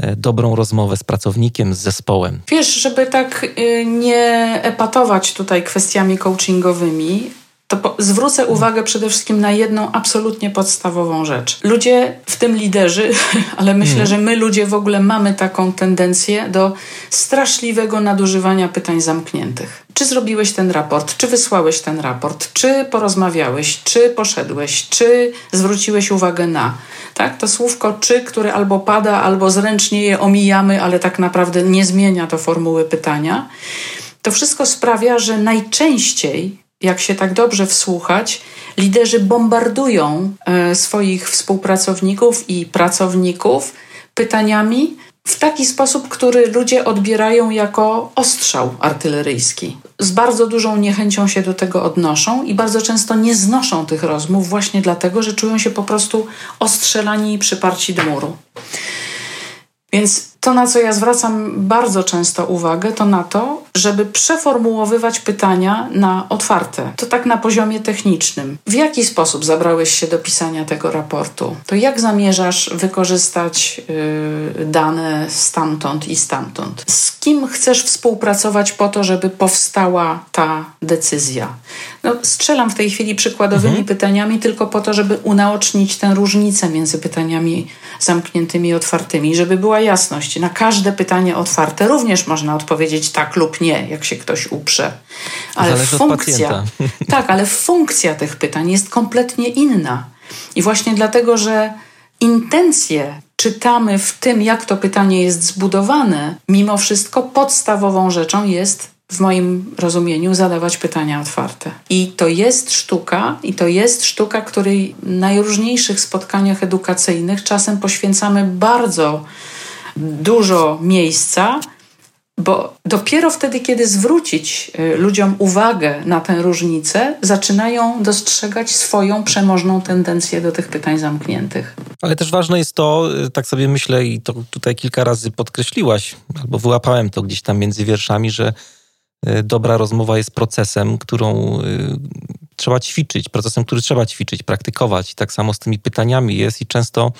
e, dobrą rozmowę z pracownikiem, z zespołem? Wiesz, żeby tak nie epatować tutaj kwestiami coachingowymi, to po, zwrócę uwagę przede wszystkim na jedną absolutnie podstawową rzecz. Ludzie, w tym liderzy, ale myślę, mm. że my ludzie w ogóle mamy taką tendencję do straszliwego nadużywania pytań zamkniętych. Czy zrobiłeś ten raport, czy wysłałeś ten raport, czy porozmawiałeś, czy poszedłeś, czy zwróciłeś uwagę na. Tak? To słówko czy, które albo pada, albo zręcznie je omijamy, ale tak naprawdę nie zmienia to formuły pytania. To wszystko sprawia, że najczęściej jak się tak dobrze wsłuchać, liderzy bombardują e, swoich współpracowników i pracowników pytaniami w taki sposób, który ludzie odbierają jako ostrzał artyleryjski. Z bardzo dużą niechęcią się do tego odnoszą i bardzo często nie znoszą tych rozmów właśnie dlatego, że czują się po prostu ostrzelani i przyparci do muru. Więc to, na co ja zwracam bardzo często uwagę, to na to, żeby przeformułowywać pytania na otwarte. To tak na poziomie technicznym. W jaki sposób zabrałeś się do pisania tego raportu? To jak zamierzasz wykorzystać yy, dane stamtąd i stamtąd? Z kim chcesz współpracować po to, żeby powstała ta decyzja? No, strzelam w tej chwili przykładowymi mhm. pytaniami tylko po to, żeby unaocznić tę różnicę między pytaniami zamkniętymi i otwartymi, żeby była jasność. Na każde pytanie otwarte również można odpowiedzieć tak lub nie, jak się ktoś uprze. Ale Zależy funkcja, tak, ale funkcja tych pytań jest kompletnie inna. I właśnie dlatego, że intencje czytamy w tym, jak to pytanie jest zbudowane, mimo wszystko podstawową rzeczą jest w moim rozumieniu zadawać pytania otwarte. I to jest sztuka, i to jest sztuka, której w najróżniejszych spotkaniach edukacyjnych czasem poświęcamy bardzo dużo miejsca, bo dopiero wtedy, kiedy zwrócić y, ludziom uwagę na tę różnicę, zaczynają dostrzegać swoją przemożną tendencję do tych pytań zamkniętych. Ale też ważne jest to, y, tak sobie myślę, i to tutaj kilka razy podkreśliłaś, albo wyłapałem to gdzieś tam między wierszami, że y, dobra rozmowa jest procesem, którą trzeba ćwiczyć, procesem, który trzeba ćwiczyć, praktykować. I tak samo z tymi pytaniami jest i często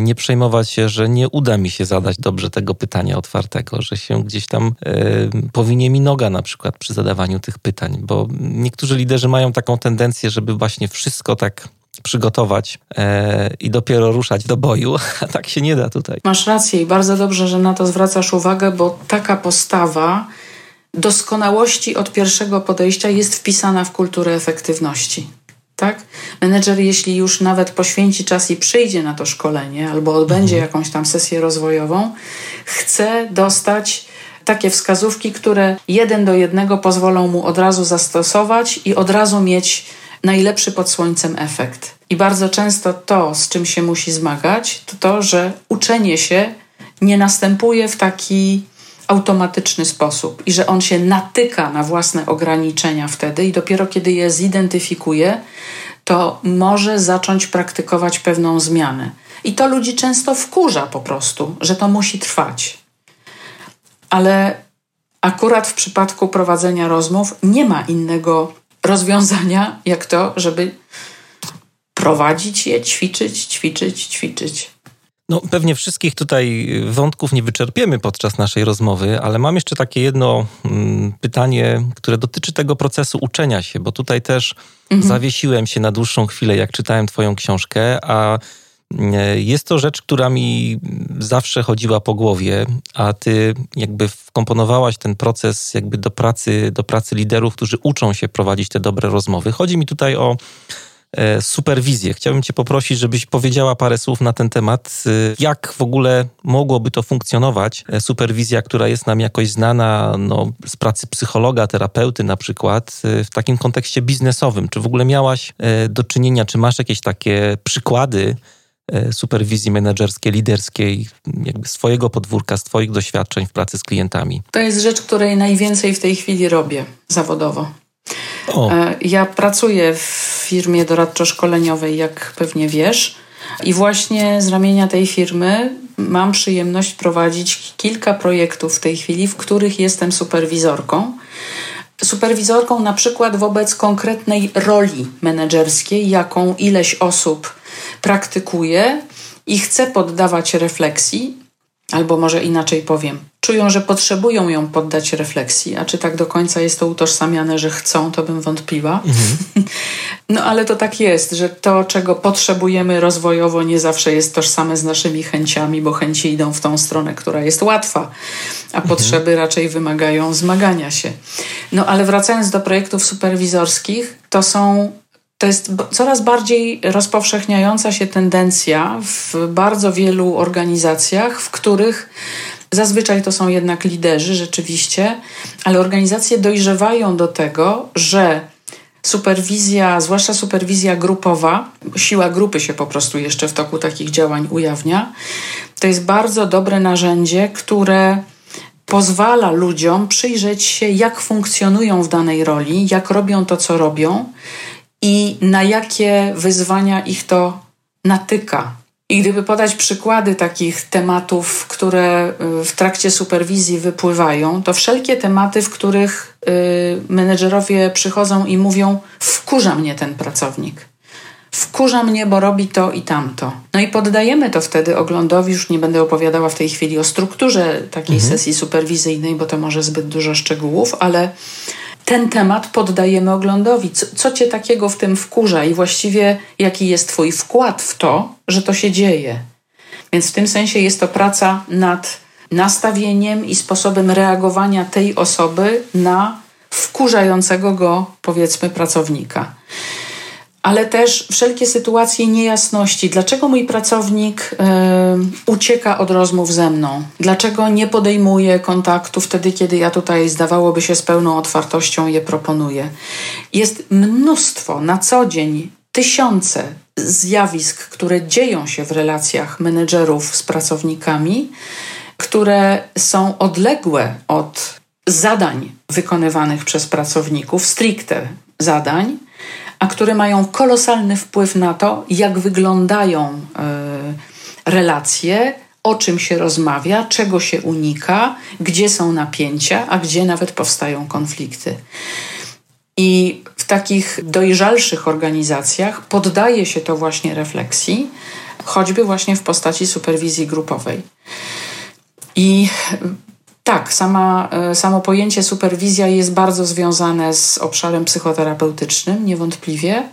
nie przejmować się, że nie uda mi się zadać dobrze tego pytania otwartego, że się gdzieś tam y, powinie mi noga na przykład przy zadawaniu tych pytań, bo niektórzy liderzy mają taką tendencję, żeby właśnie wszystko tak przygotować e, i dopiero ruszać do boju, a tak się nie da tutaj. Masz rację i bardzo dobrze, że na to zwracasz uwagę, bo taka postawa doskonałości od pierwszego podejścia jest wpisana w kulturę efektywności. Tak? Menedżer, jeśli już nawet poświęci czas i przyjdzie na to szkolenie albo odbędzie mhm. jakąś tam sesję rozwojową, chce dostać takie wskazówki, które jeden do jednego pozwolą mu od razu zastosować i od razu mieć najlepszy pod słońcem efekt. I bardzo często to, z czym się musi zmagać, to to, że uczenie się nie następuje w taki automatyczny sposób i że on się natyka na własne ograniczenia wtedy i dopiero kiedy je zidentyfikuje, to może zacząć praktykować pewną zmianę. I to ludzi często wkurza po prostu, że to musi trwać. Ale akurat w przypadku prowadzenia rozmów nie ma innego rozwiązania, jak to, żeby prowadzić je, ćwiczyć, ćwiczyć, ćwiczyć. No, pewnie wszystkich tutaj wątków nie wyczerpiemy podczas naszej rozmowy, ale mam jeszcze takie jedno mm, pytanie, które dotyczy tego procesu uczenia się, bo tutaj też mhm. zawiesiłem się na dłuższą chwilę, jak czytałem Twoją książkę, a jest to rzecz, która mi zawsze chodziła po głowie, a ty jakby wkomponowałaś ten proces jakby do pracy, do pracy liderów, którzy uczą się prowadzić te dobre rozmowy. Chodzi mi tutaj o superwizję. Chciałbym Cię poprosić, żebyś powiedziała parę słów na ten temat. E, jak w ogóle mogłoby to funkcjonować? E, superwizja, która jest nam jakoś znana no, z pracy psychologa, terapeuty na przykład, w takim kontekście biznesowym. Czy w ogóle miałaś do czynienia, czy masz jakieś takie przykłady superwizji menedżerskiej, liderskiej, jakby swojego podwórka, z Twoich doświadczeń w pracy z klientami? To jest rzecz, której najwięcej w tej chwili robię zawodowo. O. E, ja pracuję w firmie doradczo-szkoleniowej, jak pewnie wiesz. I właśnie z ramienia tej firmy mam przyjemność prowadzić kilka projektów w tej chwili, w których jestem superwizorką. Superwizorką na przykład wobec konkretnej roli menedżerskiej, jaką ileś osób praktykuje i chce poddawać refleksji, albo może inaczej powiem, czują, że potrzebują ją poddać refleksji, a czy tak do końca jest to utożsamiane, że chcą, to bym wątpiła. Mhm. No ale to tak jest, że to, czego potrzebujemy rozwojowo, nie zawsze jest tożsame z naszymi chęciami, bo chęci idą w tą stronę, która jest łatwa, a mhm. potrzeby raczej wymagają zmagania się. No ale wracając do projektów superwizorskich, to są to jest coraz bardziej rozpowszechniająca się tendencja w bardzo wielu organizacjach, w których Zazwyczaj to są jednak liderzy, rzeczywiście, ale organizacje dojrzewają do tego, że superwizja, zwłaszcza superwizja grupowa, siła grupy się po prostu jeszcze w toku takich działań ujawnia, to jest bardzo dobre narzędzie, które pozwala ludziom przyjrzeć się, jak funkcjonują w danej roli, jak robią to, co robią i na jakie wyzwania ich to natyka I gdyby podać przykłady takich tematów, które y, w trakcie superwizji wypływają, to wszelkie tematy, w których y, menedżerowie przychodzą i mówią: Wkurza mnie ten pracownik. Wkurza mnie, bo robi to i tamto. No i poddajemy to wtedy oglądowi. Już nie będę opowiadała w tej chwili o strukturze takiej mhm. sesji superwizyjnej, bo to może zbyt dużo szczegółów, ale ten temat poddajemy oglądowi. Co, co cię takiego w tym wkurza i właściwie jaki jest twój wkład w to, że to się dzieje. Więc w tym sensie jest to praca nad nastawieniem i sposobem reagowania tej osoby na wkurzającego go, powiedzmy, pracownika ale też wszelkie sytuacje niejasności. Dlaczego mój pracownik ucieka od rozmów ze mną? Dlaczego nie podejmuje kontaktu wtedy, kiedy ja tutaj zdawałoby się z pełną otwartością je proponuję? Jest mnóstwo na co dzień, tysiące zjawisk, które dzieją się w relacjach menedżerów z pracownikami, które są odległe od zadań wykonywanych przez pracowników, stricte zadań, a które mają kolosalny wpływ na to, jak wyglądają y, relacje, o czym się rozmawia, czego się unika, gdzie są napięcia, a gdzie nawet powstają konflikty. I w takich dojrzalszych organizacjach poddaje się to właśnie refleksji, choćby właśnie w postaci superwizji grupowej. I tak, sama, e, samo pojęcie superwizja jest bardzo związane z obszarem psychoterapeutycznym, niewątpliwie.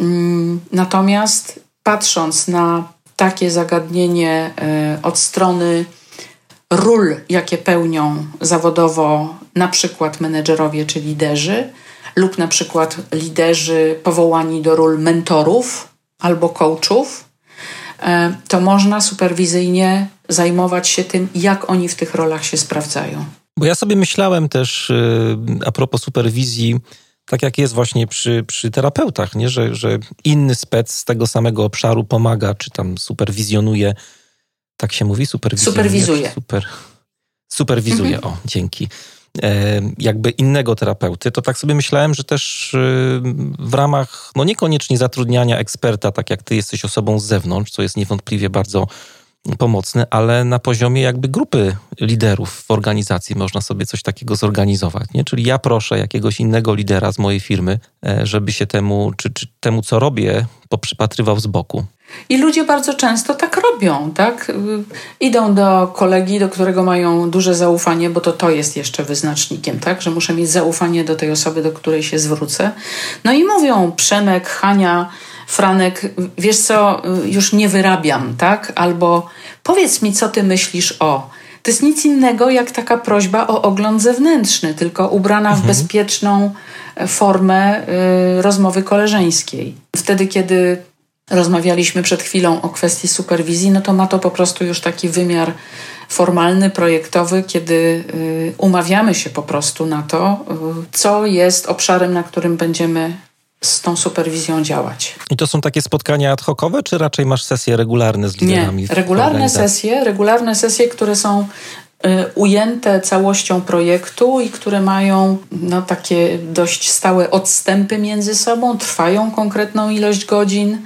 Mm, natomiast patrząc na takie zagadnienie e, od strony ról, jakie pełnią zawodowo na przykład menedżerowie czy liderzy, lub na przykład liderzy powołani do ról mentorów albo coachów, to można superwizyjnie zajmować się tym, jak oni w tych rolach się sprawdzają. Bo ja sobie myślałem też y, a propos superwizji, tak jak jest właśnie przy, przy terapeutach, nie? Że, że inny spec z tego samego obszaru pomaga, czy tam superwizjonuje. Tak się mówi? Superwizjonuje. Superwizuje. Super, superwizuje, mhm. o, dzięki. E, jakby innego terapeuty, to tak sobie myślałem, że też y, w ramach, no niekoniecznie zatrudniania eksperta, tak jak ty jesteś osobą z zewnątrz, co jest niewątpliwie bardzo pomocny, ale na poziomie jakby grupy liderów w organizacji można sobie coś takiego zorganizować. Nie? Czyli ja proszę jakiegoś innego lidera z mojej firmy, e, żeby się temu, czy, czy temu, co robię, poprzypatrywał z boku. I ludzie bardzo często tak robią, tak? Idą do kolegi, do którego mają duże zaufanie, bo to to jest jeszcze wyznacznikiem, tak? Że muszę mieć zaufanie do tej osoby, do której się zwrócę. No i mówią Przemek, Hania, Franek, wiesz co, już nie wyrabiam, tak? Albo powiedz mi, co ty myślisz o. To jest nic innego jak taka prośba o ogląd zewnętrzny, tylko ubrana w mhm. bezpieczną e, formę y, rozmowy koleżeńskiej. Wtedy, kiedy rozmawialiśmy przed chwilą o kwestii superwizji, no to ma to po prostu już taki wymiar formalny, projektowy, kiedy y, umawiamy się po prostu na to, co jest obszarem, na którym będziemy z tą superwizją działać. I to są takie spotkania ad hocowe, czy raczej masz sesje regularne z liderami? Nie, regularne sesje, regularne sesje, które są y, ujęte całością projektu i które mają no, takie dość stałe odstępy między sobą, trwają konkretną ilość godzin.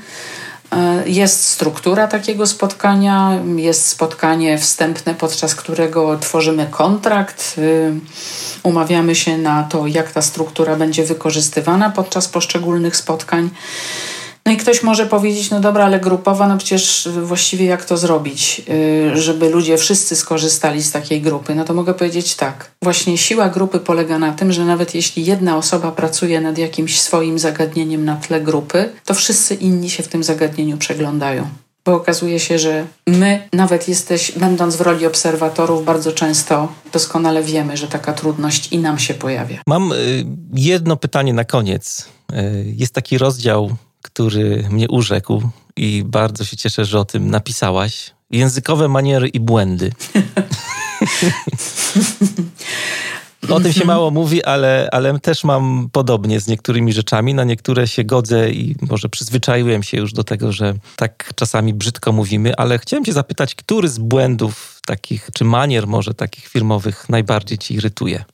Y, jest struktura takiego spotkania, jest spotkanie wstępne, podczas którego tworzymy kontrakt. Y, umawiamy się na to, jak ta struktura będzie wykorzystywana podczas poszczególnych spotkań. No i ktoś może powiedzieć, no dobra, ale grupowa, no przecież właściwie jak to zrobić, y, żeby ludzie wszyscy skorzystali z takiej grupy? No to mogę powiedzieć tak. Właśnie siła grupy polega na tym, że nawet jeśli jedna osoba pracuje nad jakimś swoim zagadnieniem na tle grupy, to wszyscy inni się w tym zagadnieniu przeglądają bo okazuje się, że my, nawet jesteś, będąc w roli obserwatorów, bardzo często doskonale wiemy, że taka trudność i nam się pojawia. Mam y, jedno pytanie na koniec. Y, jest taki rozdział, który mnie urzekł i bardzo się cieszę, że o tym napisałaś. Językowe maniery i błędy. O tym się mało mówi, ale, ale też mam podobnie z niektórymi rzeczami. Na niektóre się godzę i może przyzwyczaiłem się już do tego, że tak czasami brzydko mówimy, ale chciałem Cię zapytać, który z błędów takich, czy manier może takich firmowych najbardziej Ci irytuje?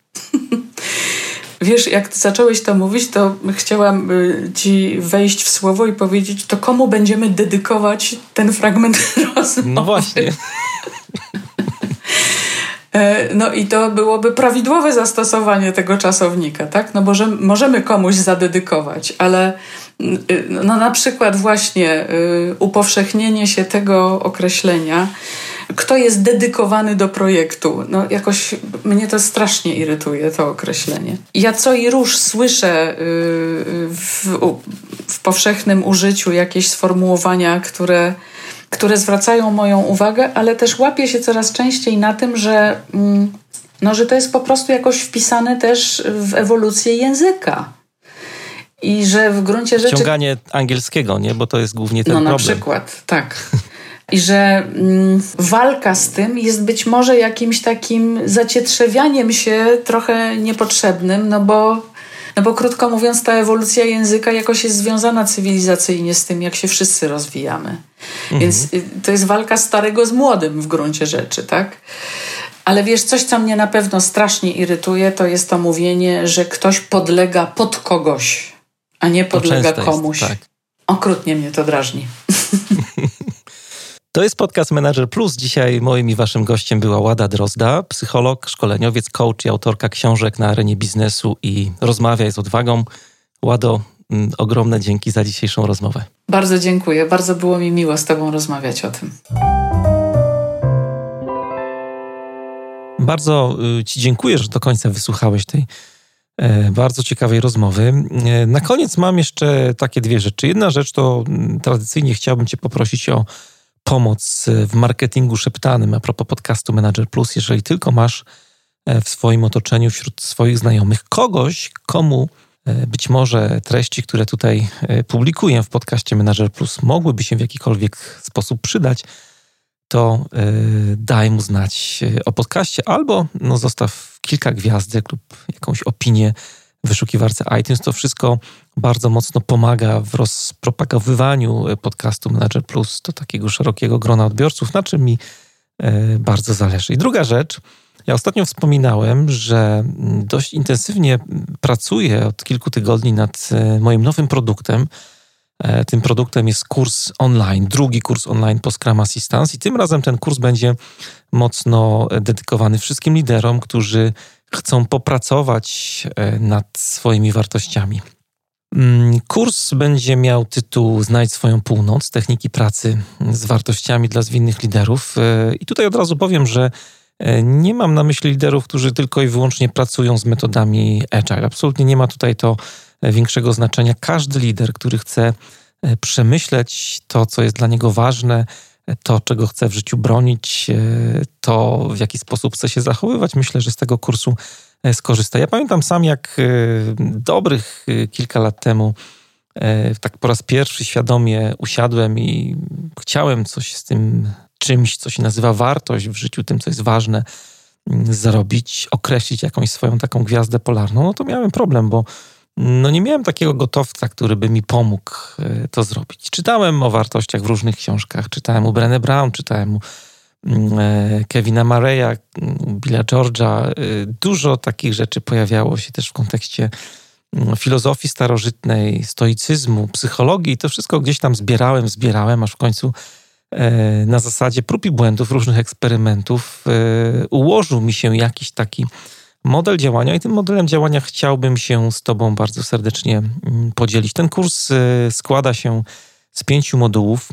Wiesz, jak ty zacząłeś to mówić, to chciałam y, ci wejść w słowo i powiedzieć, to komu będziemy dedykować ten fragment rozmowy? No właśnie. E, no i to byłoby prawidłowe zastosowanie tego czasownika, tak? No bo że możemy komuś zadedykować, ale y, no na przykład właśnie y, upowszechnienie się tego określenia, kto jest dedykowany do projektu. No jakoś mnie to strasznie irytuje, to określenie. Ja co i róż słyszę y, w, w powszechnym użyciu jakieś sformułowania, które które zwracają moją uwagę, ale też łapię się coraz częściej na tym, że, mm, no, że to jest po prostu jakoś wpisane też w ewolucję języka. I że w gruncie rzeczy. Ściąganie angielskiego, nie? Bo to jest głównie ten no, problem. No na przykład, tak. I że mm, walka z tym jest być może jakimś takim zacietrzewianiem się trochę niepotrzebnym, no bo no bo krótko mówiąc, ta ewolucja języka jakoś jest związana cywilizacyjnie z tym, jak się wszyscy rozwijamy. Mhm. Więc y, to jest walka starego z młodym w gruncie rzeczy, tak? Ale wiesz, coś, co mnie na pewno strasznie irytuje, to jest to mówienie, że ktoś podlega pod kogoś, a nie podlega komuś. Jest, tak. Okrutnie mnie to drażni. To jest podcast Manager Plus. Dzisiaj moim i waszym gościem była Łada Drozda, psycholog, szkoleniowiec, coach i autorka książek na arenie biznesu i rozmawiaj z odwagą. Łado, mm, ogromne dzięki za dzisiejszą rozmowę. Bardzo dziękuję. Bardzo było mi miło z tobą rozmawiać o tym. Bardzo y, ci dziękuję, że do końca wysłuchałeś tej e, bardzo ciekawej rozmowy. E, na koniec mam jeszcze takie dwie rzeczy. Jedna rzecz to mm, tradycyjnie chciałbym cię poprosić o pomoc w marketingu szeptanym a propos podcastu Manager Plus, jeżeli tylko masz e, w swoim otoczeniu, wśród swoich znajomych kogoś, komu e, być może treści, które tutaj e, publikuję w podcaście Manager Plus, mogłyby się w jakikolwiek sposób przydać, to daj mu znać o podcaście albo no, zostaw kilka gwiazdek lub jakąś opinię wyszukiwarce iTunes. To wszystko bardzo mocno pomaga w rozpropagowywaniu podcastu Manager Plus do takiego szerokiego grona odbiorców, na czym mi e, bardzo zależy. I druga rzecz, ja ostatnio wspominałem, że dość intensywnie pracuję od kilku tygodni nad e, moim nowym produktem. E, tym produktem jest kurs online, drugi kurs online po Scrum Assistance i tym razem ten kurs będzie mocno dedykowany wszystkim liderom, którzy chcą popracować e, nad swoimi wartościami. Mm, kurs będzie miał tytuł Znajdź swoją północ, techniki pracy z wartościami dla zwinnych liderów. E, I tutaj od razu powiem, że nie mam na myśli liderów, którzy tylko i wyłącznie pracują z metodami agile. Absolutnie nie ma tutaj to większego znaczenia. Każdy lider, który chce przemyśleć to, co jest dla niego ważne, to, czego chcę w życiu bronić, e, to w jaki sposób chcę się zachowywać, myślę, że z tego kursu e, skorzysta. Ja pamiętam sam, jak e, dobrych kilka lat temu tak po raz pierwszy świadomie usiadłem i chciałem coś z tym czymś, co się nazywa wartość w życiu, tym, co jest ważne, zrobić, określić jakąś swoją taką gwiazdę polarną, no to miałem problem, bo no nie miałem takiego gotowca, który by mi pomógł e, to zrobić. Czytałem o wartościach w różnych książkach. Czytałem u Brené Brown, czytałem u mm, e, Kevina Mareya, Billa George'a. E, dużo takich rzeczy pojawiało się też w kontekście mm, filozofii starożytnej, stoicyzmu, psychologii. To wszystko gdzieś tam zbierałem, zbierałem, aż w końcu na zasadzie prób i błędów, różnych eksperymentów ułożył mi się jakiś taki model działania i tym modelem działania chciałbym się z Tobą bardzo serdecznie mm, podzielić. Ten kurs y, składa się z pięciu modułów.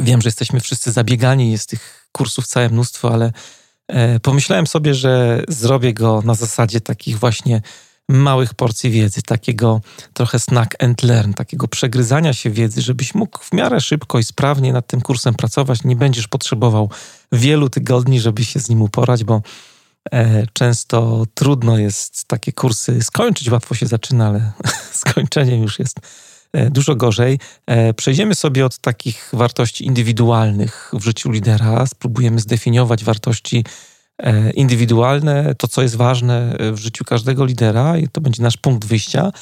Wiem, że jesteśmy wszyscy zabiegani, jest tych kursów całe mnóstwo, ale e, pomyślałem sobie, że zrobię go na zasadzie takich właśnie małych porcji wiedzy, takiego trochę snack and learn, takiego przegryzania się wiedzy, żebyś mógł w miarę szybko i sprawnie nad tym kursem pracować. Nie będziesz potrzebował wielu tygodni, żeby się z nim uporać, bo często trudno jest takie kursy skończyć, łatwo się zaczyna, ale skończenie już jest e, dużo gorzej. E, przejdziemy sobie od takich wartości indywidualnych w życiu lidera, spróbujemy zdefiniować wartości indywidualne, to co jest ważne w życiu każdego lidera, i to będzie nasz punkt wyjścia.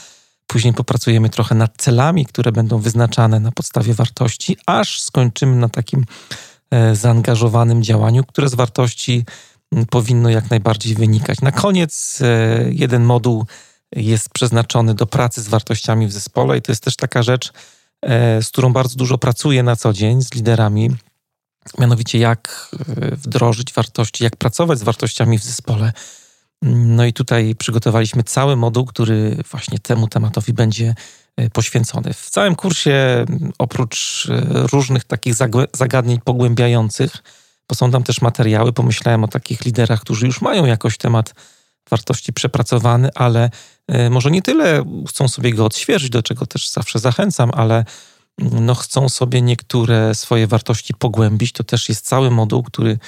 Później popracujemy trochę nad celami, które będą wyznaczane na podstawie wartości, aż skończymy na takim zaangażowanym działaniu, które z wartości powinno jak najbardziej wynikać. Na koniec e, jeden moduł jest przeznaczony do pracy z wartościami w zespole i to jest też taka rzecz, e, z którą bardzo dużo pracuję na co dzień z liderami. Mianowicie, jak e, wdrożyć wartości, jak pracować z wartościami w zespole. No i tutaj przygotowaliśmy cały moduł, który właśnie temu tematowi będzie poświęcony. W całym kursie, oprócz różnych takich zagadnień pogłębiających, bo są tam też materiały, pomyślałem o takich liderach, którzy już mają jakoś temat wartości przepracowany, ale e, może nie tyle chcą sobie go odświeżyć, do czego też zawsze zachęcam, ale mm, no chcą sobie niektóre swoje wartości pogłębić. To też jest cały moduł, który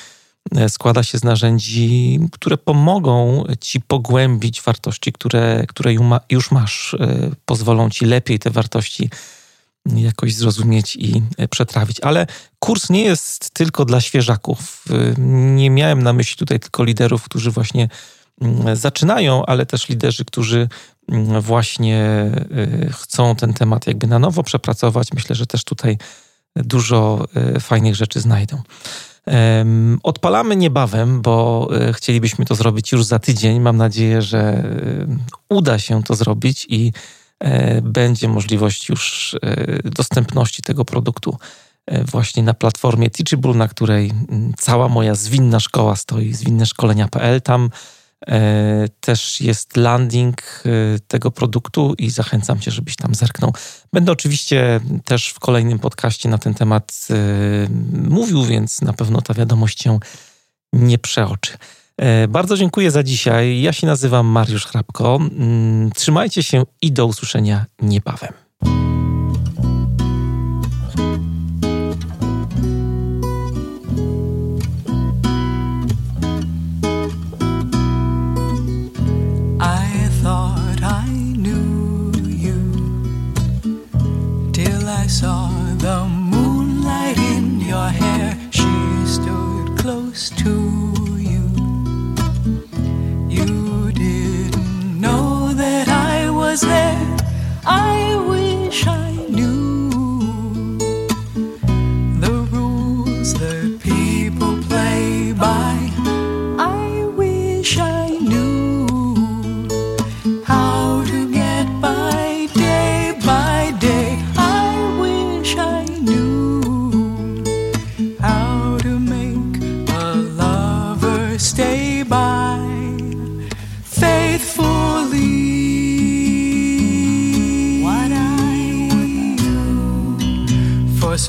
e, składa się z narzędzi, które pomogą ci pogłębić wartości, które, które już masz, e, pozwolą ci lepiej te wartości jakoś zrozumieć i przetrawić. Ale kurs nie jest tylko dla świeżaków. Nie miałem na myśli tutaj tylko liderów, którzy właśnie Mm, zaczynają, ale też liderzy, którzy mm, właśnie y, chcą ten temat jakby na nowo przepracować. Myślę, że też tutaj dużo y, fajnych rzeczy znajdą. Odpalamy niebawem, bo y, chcielibyśmy to zrobić już za tydzień. Mam nadzieję, że uda się to zrobić i będzie możliwość już dostępności tego produktu właśnie na platformie Teachable, na której mm, cała moja zwinna szkoła stoi, zwinneszkolenia.pl. Tam E, też jest landing e, tego produktu i zachęcam Cię, żebyś tam zerknął. Będę oczywiście też w kolejnym podcaście na ten temat e, mówił, więc na pewno ta wiadomość się nie przeoczy. Bardzo dziękuję za dzisiaj. Ja się nazywam Mariusz Hrabko. Mm, trzymajcie się i do usłyszenia niebawem.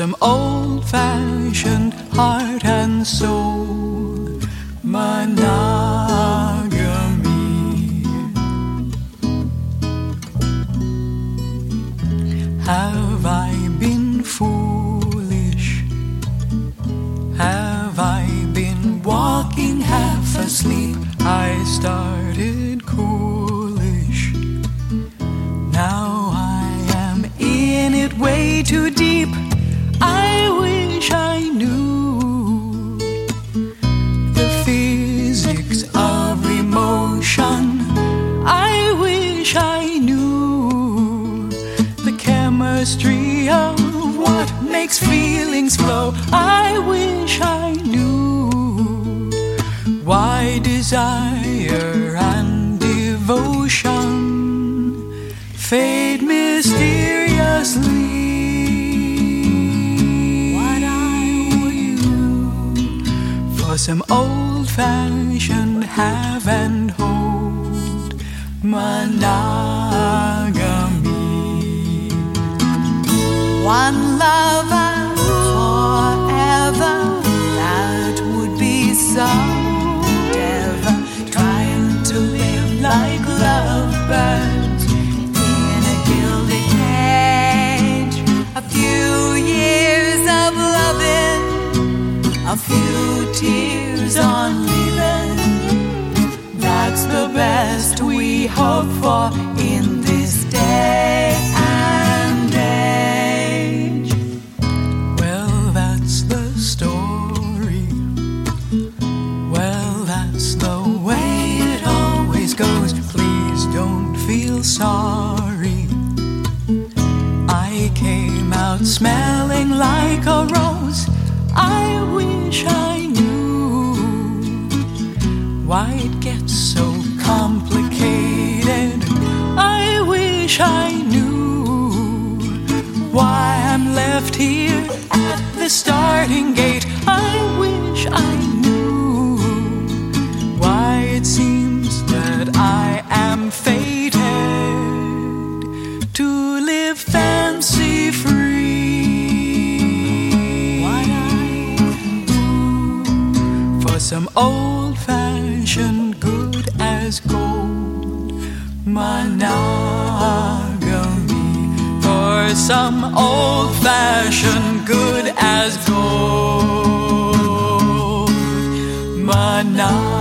Some old fashioned heart and soul monogamy. Have I been foolish? Have I been walking half asleep? I started coolish. Now I am in it way too wish I knew the physics of emotion. I wish I knew the chemistry of what makes feelings flow. I wish I knew why desire and devotion fade. Some old fashioned have and hold monogamy. One love. trying tears on leaving. That's the best we hope for in this day and age. Well, that's the story. Well, that's the way it always goes. Please don't feel sorry. I came out smelling like a rose. The starting gate. I wish I knew why it seems that I am fated to live fancy free. I for some old fashioned good as gold monogamy for some old fashioned good as gold, my night.